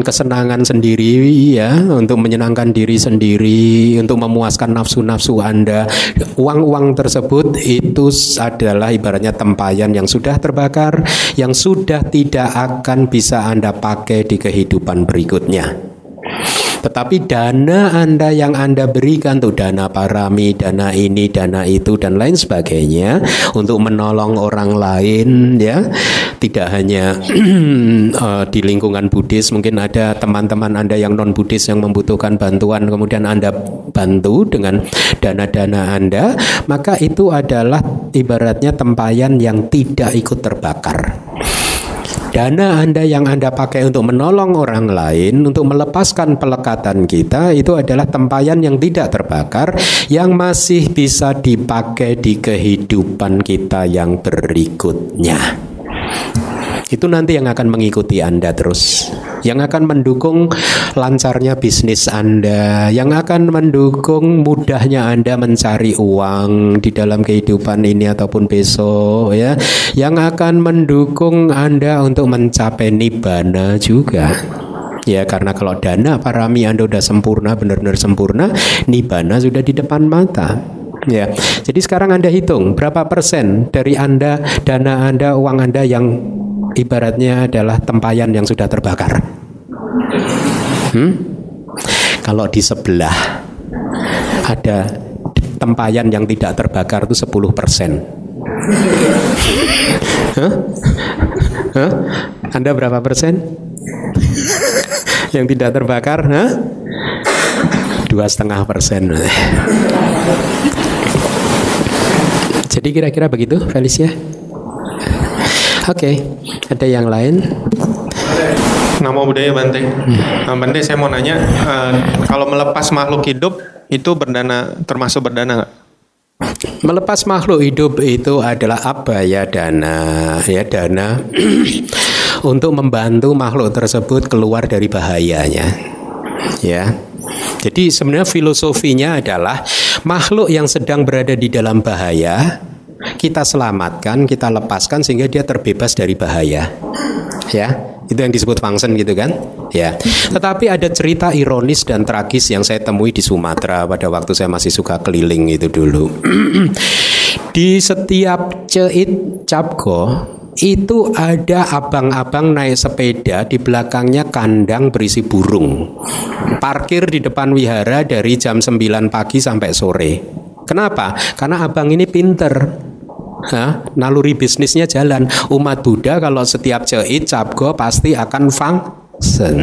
Speaker 1: kesenangan sendiri ya, untuk menyenangkan diri sendiri, untuk memuaskan nafsu-nafsu Anda, uang-uang tersebut itu adalah ibaratnya tempayan yang sudah terbakar, yang sudah tidak akan bisa Anda pakai di kehidupan berikutnya. Tetapi dana Anda yang Anda berikan tuh dana parami, dana ini, dana itu dan lain sebagainya untuk menolong orang lain ya. Tidak hanya uh, di lingkungan Buddhis, mungkin ada teman-teman Anda yang non Buddhis yang membutuhkan bantuan kemudian Anda bantu dengan dana-dana Anda, maka itu adalah ibaratnya tempayan yang tidak ikut terbakar. Dana Anda yang Anda pakai untuk menolong orang lain, untuk melepaskan pelekatan kita, itu adalah tempayan yang tidak terbakar, yang masih bisa dipakai di kehidupan kita yang berikutnya. Itu nanti yang akan mengikuti Anda terus yang akan mendukung lancarnya bisnis Anda, yang akan mendukung mudahnya Anda mencari uang di dalam kehidupan ini ataupun besok ya, yang akan mendukung Anda untuk mencapai nibbana juga. Ya karena kalau dana parami Anda sudah sempurna, benar-benar sempurna, nibbana sudah di depan mata. Ya, jadi sekarang Anda hitung berapa persen dari Anda, dana Anda, uang Anda yang ibaratnya adalah tempayan yang sudah terbakar. Hmm? Kalau di sebelah ada tempayan yang tidak terbakar itu 10 persen. Huh? Huh? Anda berapa persen? yang tidak terbakar? Dua setengah persen. Jadi kira-kira begitu, Felicia? Oke, okay. ada yang lain?
Speaker 5: Nama budaya Bante. Nah, Bante saya mau nanya, uh, kalau melepas makhluk hidup itu berdana termasuk berdana nggak?
Speaker 1: Melepas makhluk hidup itu adalah apa ya dana ya dana untuk membantu makhluk tersebut keluar dari bahayanya ya jadi sebenarnya filosofinya adalah makhluk yang sedang berada di dalam bahaya kita selamatkan, kita lepaskan sehingga dia terbebas dari bahaya. Ya, itu yang disebut function gitu kan? Ya. Tetapi ada cerita ironis dan tragis yang saya temui di Sumatera pada waktu saya masih suka keliling itu dulu. di setiap ceit capko itu ada abang-abang naik sepeda di belakangnya kandang berisi burung. Parkir di depan wihara dari jam 9 pagi sampai sore. Kenapa? Karena abang ini pinter Nah, naluri bisnisnya jalan. Umat Buddha kalau setiap jahit capgo pasti akan function.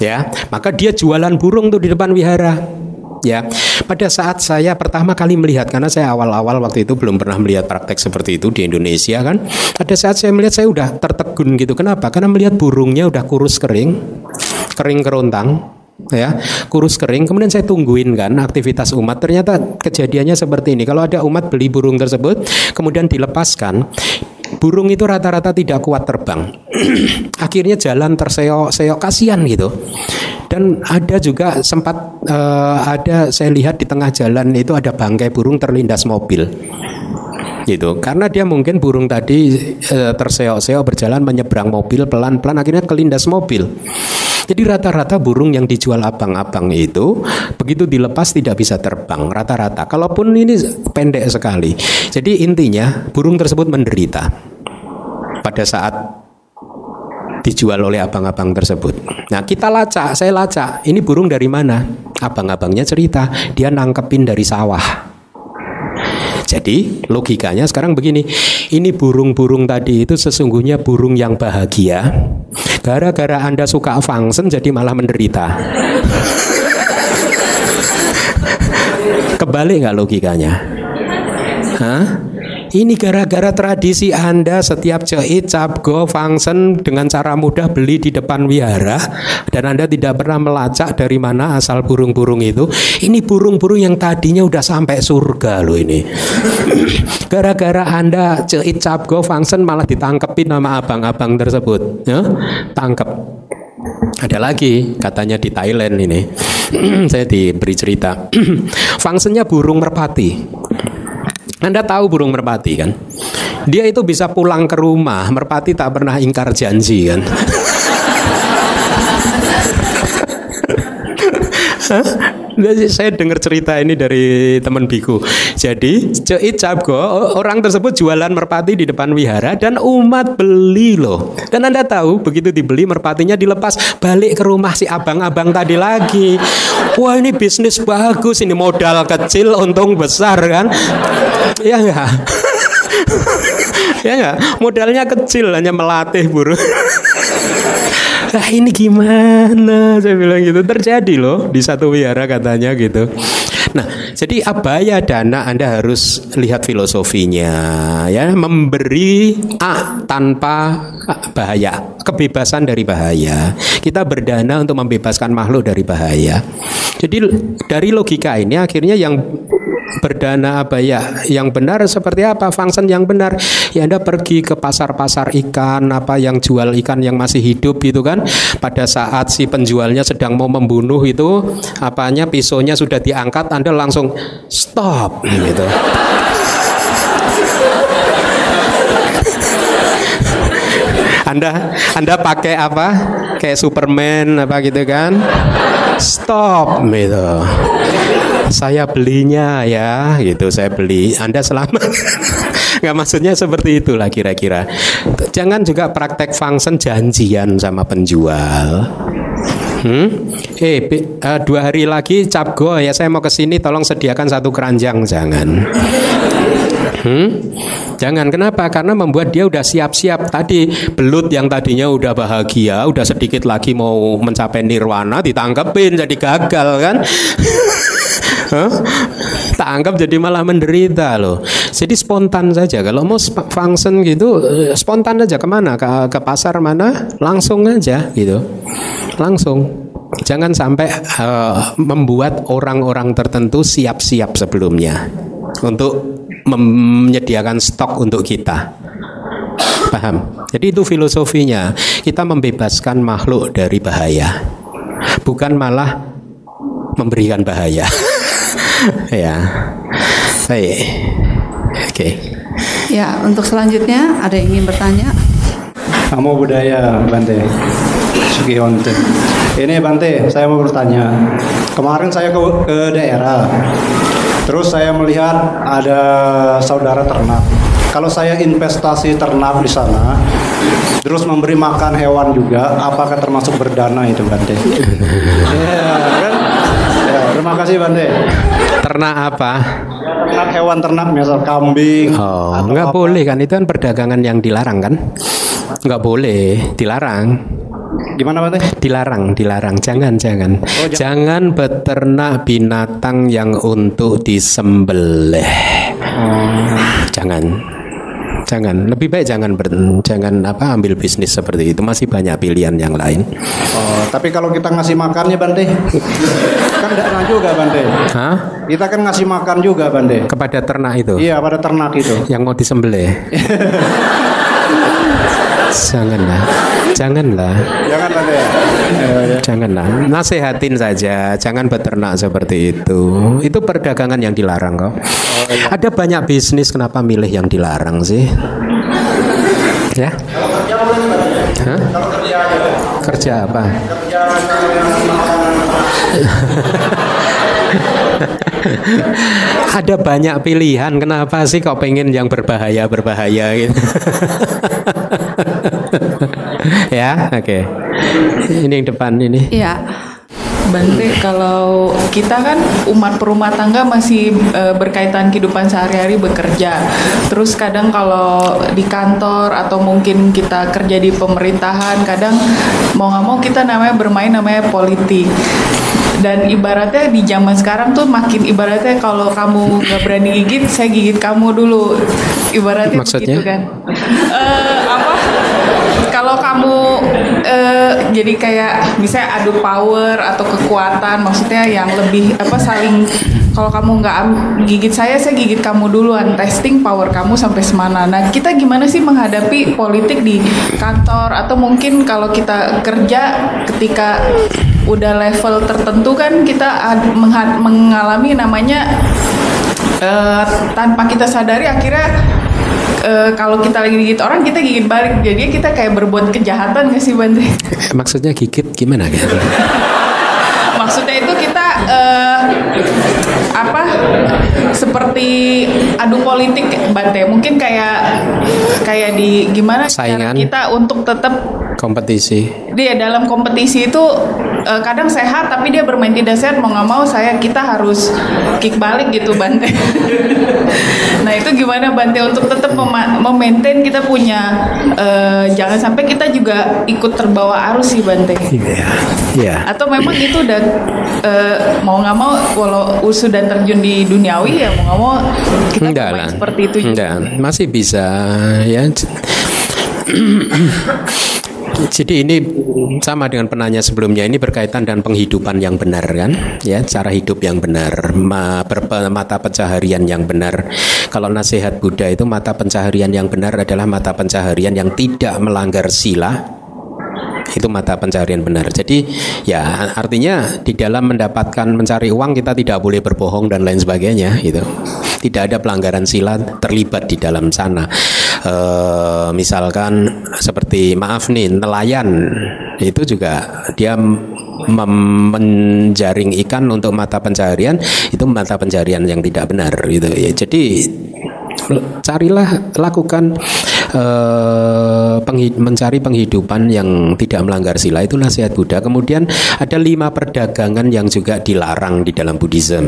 Speaker 1: Ya, maka dia jualan burung tuh di depan wihara. Ya, pada saat saya pertama kali melihat karena saya awal-awal waktu itu belum pernah melihat praktek seperti itu di Indonesia kan. Pada saat saya melihat saya udah tertegun gitu. Kenapa? Karena melihat burungnya udah kurus kering, kering kerontang, ya kurus kering. Kemudian saya tungguin kan aktivitas umat. Ternyata kejadiannya seperti ini. Kalau ada umat beli burung tersebut kemudian dilepaskan burung itu rata-rata tidak kuat terbang. Akhirnya jalan terseok-seok. Kasihan gitu. Dan ada juga sempat uh, ada saya lihat di tengah jalan itu ada bangkai burung terlindas mobil gitu karena dia mungkin burung tadi uh, terseok-seok berjalan menyeberang mobil pelan-pelan akhirnya kelindas mobil jadi rata-rata burung yang dijual abang-abang itu begitu dilepas tidak bisa terbang rata-rata. Kalaupun ini pendek sekali. Jadi intinya burung tersebut menderita pada saat dijual oleh abang-abang tersebut. Nah kita lacak, saya lacak. Ini burung dari mana? Abang-abangnya cerita, dia nangkepin dari sawah. Jadi logikanya sekarang begini, ini burung-burung tadi itu sesungguhnya burung yang bahagia. Gara-gara Anda suka function jadi malah menderita. Kebalik nggak logikanya? Hah? Ini gara-gara tradisi Anda setiap jahit, go function dengan cara mudah beli di depan wihara dan Anda tidak pernah melacak dari mana asal burung-burung itu. Ini burung-burung yang tadinya udah sampai surga loh ini. Gara-gara Anda jahit, go function malah ditangkepin nama abang-abang tersebut. Ya? Tangkep. Ada lagi katanya di Thailand ini. Saya diberi cerita. Fungsinya burung merpati. Anda tahu burung merpati kan? Dia itu bisa pulang ke rumah, merpati tak pernah ingkar janji kan. Hah? Saya dengar cerita ini dari teman biku. Jadi Capgo orang tersebut jualan merpati di depan wihara dan umat beli loh. Dan anda tahu begitu dibeli merpatinya dilepas balik ke rumah si abang-abang tadi lagi. Wah ini bisnis bagus ini modal kecil untung besar kan? Ya enggak? ya enggak? Modalnya kecil hanya melatih burung. Nah ini gimana? Saya bilang gitu terjadi loh di satu wihara katanya gitu. Nah, jadi abaya dana Anda harus lihat filosofinya ya, memberi A tanpa bahaya, kebebasan dari bahaya. Kita berdana untuk membebaskan makhluk dari bahaya. Jadi dari logika ini akhirnya yang berdana abaya yang benar seperti apa function yang benar ya Anda pergi ke pasar-pasar ikan apa yang jual ikan yang masih hidup gitu kan pada saat si penjualnya sedang mau membunuh itu apanya pisaunya sudah diangkat Anda langsung stop gitu Anda Anda pakai apa? Kayak Superman apa gitu kan? Stop gitu. Saya belinya ya, gitu saya beli. Anda selamat. Nggak maksudnya seperti itulah kira-kira. Jangan juga praktek function janjian sama penjual. Hmm? Eh, be- eh, dua hari lagi cap go ya saya mau ke sini tolong sediakan satu keranjang jangan. Hmm? Jangan kenapa? Karena membuat dia udah siap-siap tadi belut yang tadinya udah bahagia, udah sedikit lagi mau mencapai nirwana ditangkepin jadi gagal kan? Tak anggap jadi malah menderita loh. Jadi spontan saja. Kalau mau function gitu, eh, spontan aja ke mana? Ke, ke pasar mana? Langsung aja gitu. Langsung. Jangan sampai eh, membuat orang-orang tertentu siap-siap sebelumnya untuk menyediakan stok untuk kita. Paham? Jadi itu filosofinya. Kita membebaskan makhluk dari bahaya. Bukan malah memberikan bahaya. ya. Baik. Oke.
Speaker 2: Ya, untuk selanjutnya ada yang ingin bertanya?
Speaker 6: Namo budaya Bante Sugihonten. Ini Bante, saya mau bertanya. Kemarin saya ke, ke daerah, terus saya melihat ada saudara ternak. Kalau saya investasi ternak di sana, terus memberi makan hewan juga, apakah termasuk berdana itu Bante? Iya kan? Ya, terima kasih Bante.
Speaker 1: Ternak apa?
Speaker 6: Ternak hewan ternak, misal kambing.
Speaker 1: Oh, nggak
Speaker 6: apa.
Speaker 1: boleh kan? Itu kan perdagangan yang dilarang kan? Nggak boleh, dilarang.
Speaker 6: Gimana Bante?
Speaker 1: Dilarang, dilarang. Jangan, jangan. jangan beternak binatang yang untuk disembelih. Jangan. Jangan. Lebih baik jangan ber, jangan apa ambil bisnis seperti itu. Masih banyak pilihan yang lain.
Speaker 6: Oh, tapi kalau kita ngasih makannya Bante, kan tidak juga Bante.
Speaker 1: Hah?
Speaker 6: Kita kan ngasih makan juga Bante.
Speaker 1: Kepada ternak itu
Speaker 6: Iya pada ternak itu.
Speaker 1: yang mau disembelih. Janganlah. Janganlah.
Speaker 6: Jangan Bante.
Speaker 1: Janganlah, nasehatin saja, jangan beternak seperti itu. Itu perdagangan yang dilarang kok. Ada banyak bisnis kenapa milih yang dilarang sih? Ya? Hah? Kerja apa? Ada banyak pilihan. Kenapa sih kok pengen yang berbahaya berbahaya gitu? ya, oke. Ini yang depan ini.
Speaker 2: Iya.
Speaker 7: Bante, kalau kita kan umat perumah tangga masih eh, berkaitan kehidupan sehari-hari bekerja. Terus kadang kalau di kantor atau mungkin kita kerja di pemerintahan, kadang mau nggak mau kita namanya bermain namanya politik. Dan ibaratnya di zaman sekarang tuh makin ibaratnya kalau kamu nggak berani gigit, saya gigit kamu dulu. Ibaratnya
Speaker 1: Maksudnya?
Speaker 7: begitu kan. Eh, apa? Jadi kayak misalnya adu power atau kekuatan, maksudnya yang lebih apa saling kalau kamu nggak gigit saya, saya gigit kamu duluan. Testing power kamu sampai semana. Nah, kita gimana sih menghadapi politik di kantor atau mungkin kalau kita kerja ketika udah level tertentu kan kita mengalami namanya eh, tanpa kita sadari akhirnya eh, kalau kita lagi gigit orang kita gigit balik jadi kita kayak berbuat kejahatan gak sih Bante?
Speaker 1: Maksudnya gigit gimana kan?
Speaker 7: Maksudnya itu kita eh, apa seperti adu politik Bante mungkin kayak kayak di gimana
Speaker 1: Saingan.
Speaker 7: kita untuk tetap
Speaker 1: kompetisi.
Speaker 7: dia dalam kompetisi itu eh, kadang sehat tapi dia bermain tidak sehat mau nggak mau saya kita harus kick balik gitu Bante. nah itu gimana Bante untuk tetap mema- memaintain kita punya eh, jangan sampai kita juga ikut terbawa arus sih Bante.
Speaker 1: Iya. Iya.
Speaker 7: Atau memang itu udah eh, mau nggak mau walau sudah terjun di duniawi ya mau nggak mau kita
Speaker 1: Enggak lah.
Speaker 7: seperti itu juga.
Speaker 1: Enggak, masih bisa ya. Jadi ini sama dengan penanya sebelumnya ini berkaitan dengan penghidupan yang benar kan, ya cara hidup yang benar, ma, mata pencaharian yang benar. Kalau nasihat Buddha itu mata pencaharian yang benar adalah mata pencaharian yang tidak melanggar sila, itu mata pencarian benar. Jadi ya artinya di dalam mendapatkan mencari uang kita tidak boleh berbohong dan lain sebagainya gitu. Tidak ada pelanggaran sila terlibat di dalam sana. Eh, misalkan seperti maaf nih nelayan itu juga dia menjaring ikan untuk mata pencarian itu mata pencarian yang tidak benar gitu ya. Jadi carilah lakukan eh, mencari penghidupan yang tidak melanggar sila itu nasihat Buddha. Kemudian ada lima perdagangan yang juga dilarang di dalam Buddhism.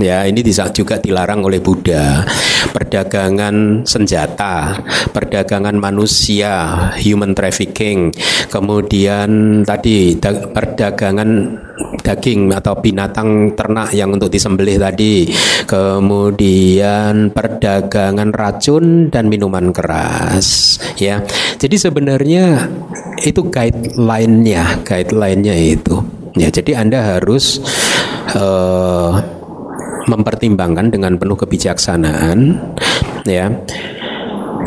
Speaker 1: Ya ini juga dilarang oleh Buddha. Perdagangan senjata, perdagangan manusia, human trafficking, kemudian tadi da- perdagangan daging atau binatang ternak yang untuk disembelih tadi kemudian perdagangan racun dan minuman keras ya jadi sebenarnya itu guideline-nya guideline-nya itu ya jadi anda harus eh, mempertimbangkan dengan penuh kebijaksanaan ya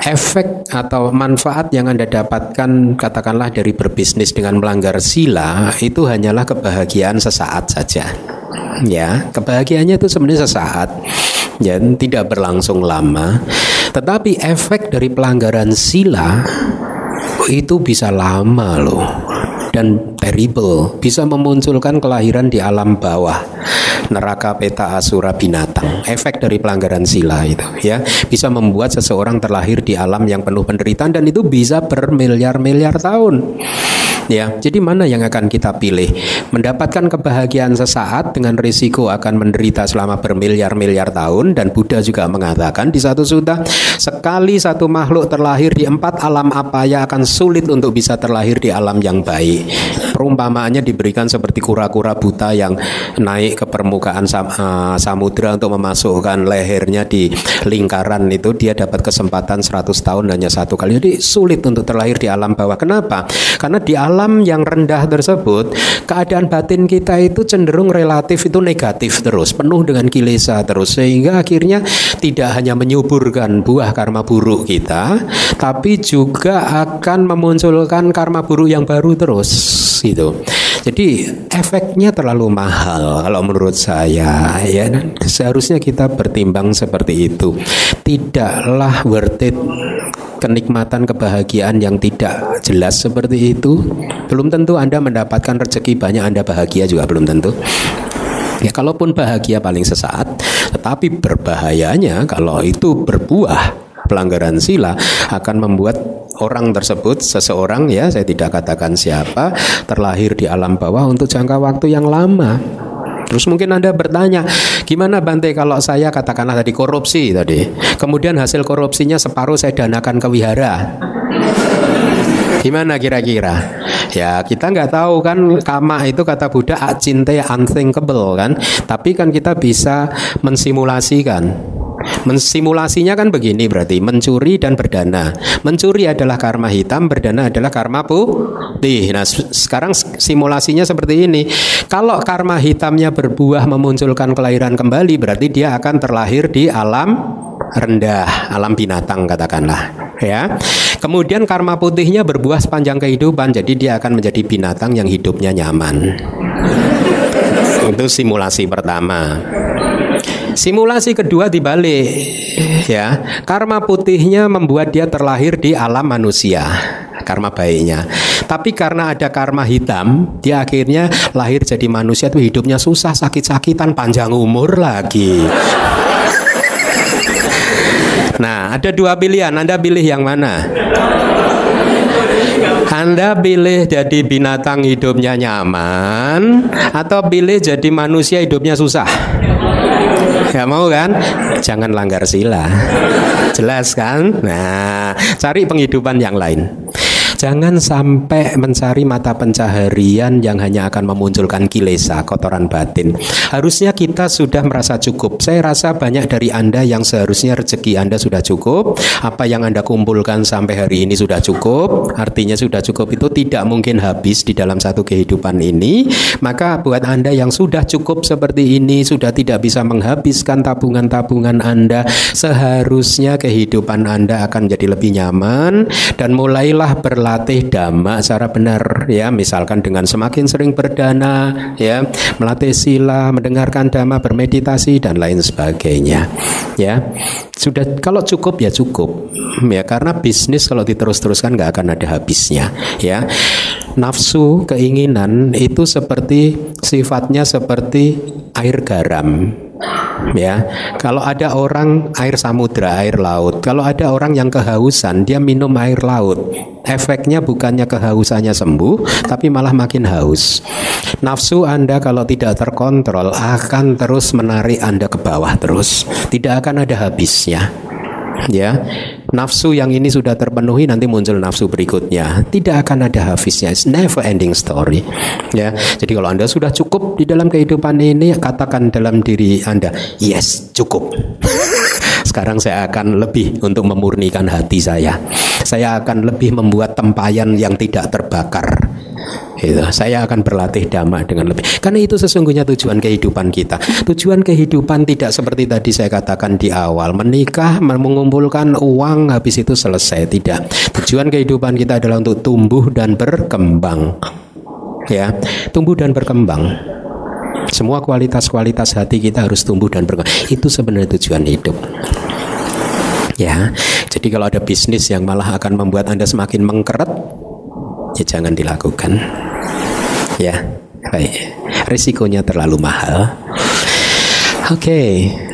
Speaker 1: efek atau manfaat yang Anda dapatkan katakanlah dari berbisnis dengan melanggar sila itu hanyalah kebahagiaan sesaat saja. Ya, kebahagiaannya itu sebenarnya sesaat. Ya, tidak berlangsung lama. Tetapi efek dari pelanggaran sila itu bisa lama loh dan terrible. Bisa memunculkan kelahiran di alam bawah. Neraka peta asura binatang. Efek dari pelanggaran sila itu ya. Bisa membuat seseorang terlahir di alam yang penuh penderitaan dan itu bisa bermiliar-miliar tahun ya jadi mana yang akan kita pilih? Mendapatkan kebahagiaan sesaat dengan risiko akan menderita selama bermiliar-miliar tahun dan Buddha juga mengatakan di satu sutta sekali satu makhluk terlahir di empat alam apa ya akan sulit untuk bisa terlahir di alam yang baik perumpamaannya diberikan seperti kura-kura buta yang naik ke permukaan sam- eh, samudra untuk memasukkan lehernya di lingkaran itu. Dia dapat kesempatan 100 tahun hanya satu kali. Jadi sulit untuk terlahir di alam bawah. Kenapa? Karena di alam yang rendah tersebut keadaan batin kita itu cenderung relatif itu negatif terus penuh dengan kilesa terus. Sehingga akhirnya tidak hanya menyuburkan buah karma buruk kita tapi juga akan memunculkan karma buruk yang baru terus gitu. Jadi efeknya terlalu mahal kalau menurut saya ya dan seharusnya kita bertimbang seperti itu. Tidaklah worth it kenikmatan kebahagiaan yang tidak jelas seperti itu. Belum tentu Anda mendapatkan rezeki banyak Anda bahagia juga belum tentu. Ya kalaupun bahagia paling sesaat, tetapi berbahayanya kalau itu berbuah pelanggaran sila akan membuat orang tersebut seseorang ya saya tidak katakan siapa terlahir di alam bawah untuk jangka waktu yang lama. Terus mungkin Anda bertanya, gimana Bante kalau saya katakanlah tadi korupsi tadi, kemudian hasil korupsinya separuh saya danakan ke wihara. Gimana kira-kira? Ya kita nggak tahu kan kama itu kata Buddha acinte unthinkable kan. Tapi kan kita bisa mensimulasikan. Mensimulasinya kan begini berarti mencuri dan berdana. Mencuri adalah karma hitam, berdana adalah karma putih. Nah sekarang simulasinya seperti ini. Kalau karma hitamnya berbuah memunculkan kelahiran kembali, berarti dia akan terlahir di alam rendah, alam binatang katakanlah, ya. Kemudian karma putihnya berbuah sepanjang kehidupan, jadi dia akan menjadi binatang yang hidupnya nyaman. Itu simulasi pertama. Simulasi kedua dibalik, ya. Karma putihnya membuat dia terlahir di alam manusia, karma baiknya. Tapi karena ada karma hitam, dia akhirnya lahir jadi manusia itu hidupnya susah, sakit-sakitan, panjang umur lagi. Nah, ada dua pilihan. Anda pilih yang mana? Anda pilih jadi binatang hidupnya nyaman atau pilih jadi manusia hidupnya susah? Gak mau kan? Jangan langgar sila. Jelas kan? Nah, cari penghidupan yang lain. Jangan sampai mencari mata pencaharian yang hanya akan memunculkan kilesa, kotoran batin. Harusnya kita sudah merasa cukup. Saya rasa banyak dari Anda yang seharusnya rezeki Anda sudah cukup. Apa yang Anda kumpulkan sampai hari ini sudah cukup. Artinya sudah cukup itu tidak mungkin habis di dalam satu kehidupan ini. Maka buat Anda yang sudah cukup seperti ini, sudah tidak bisa menghabiskan tabungan-tabungan Anda, seharusnya kehidupan Anda akan menjadi lebih nyaman dan mulailah berlatih melatih dhamma secara benar ya. Misalkan dengan semakin sering berdana ya. Melatih sila mendengarkan dhamma bermeditasi dan lain sebagainya ya. Sudah kalau cukup ya cukup ya. Karena bisnis kalau diterus-teruskan nggak akan ada habisnya ya. Nafsu keinginan itu seperti sifatnya seperti air garam ya. Kalau ada orang air samudra air laut. Kalau ada orang yang kehausan dia minum air laut. Efeknya bukannya kehausannya sembuh tapi malah makin haus. Nafsu anda kalau tidak terkontrol akan terus menarik anda ke bawah terus. Tidak akan ada habisnya ya. Nafsu yang ini sudah terpenuhi nanti muncul nafsu berikutnya. Tidak akan ada habisnya. It's never ending story. Ya. Jadi kalau anda sudah cukup di dalam kehidupan ini katakan dalam diri anda yes cukup. Sekarang saya akan lebih untuk memurnikan hati saya. Saya akan lebih membuat tempayan yang tidak terbakar itu saya akan berlatih dhamma dengan lebih. Karena itu sesungguhnya tujuan kehidupan kita. Tujuan kehidupan tidak seperti tadi saya katakan di awal. Menikah mengumpulkan uang habis itu selesai. Tidak. Tujuan kehidupan kita adalah untuk tumbuh dan berkembang. Ya. Tumbuh dan berkembang. Semua kualitas-kualitas hati kita harus tumbuh dan berkembang. Itu sebenarnya tujuan hidup. Ya. Jadi kalau ada bisnis yang malah akan membuat anda semakin mengkeret ya jangan dilakukan. Ya baik. Risikonya terlalu mahal. Oke. okay.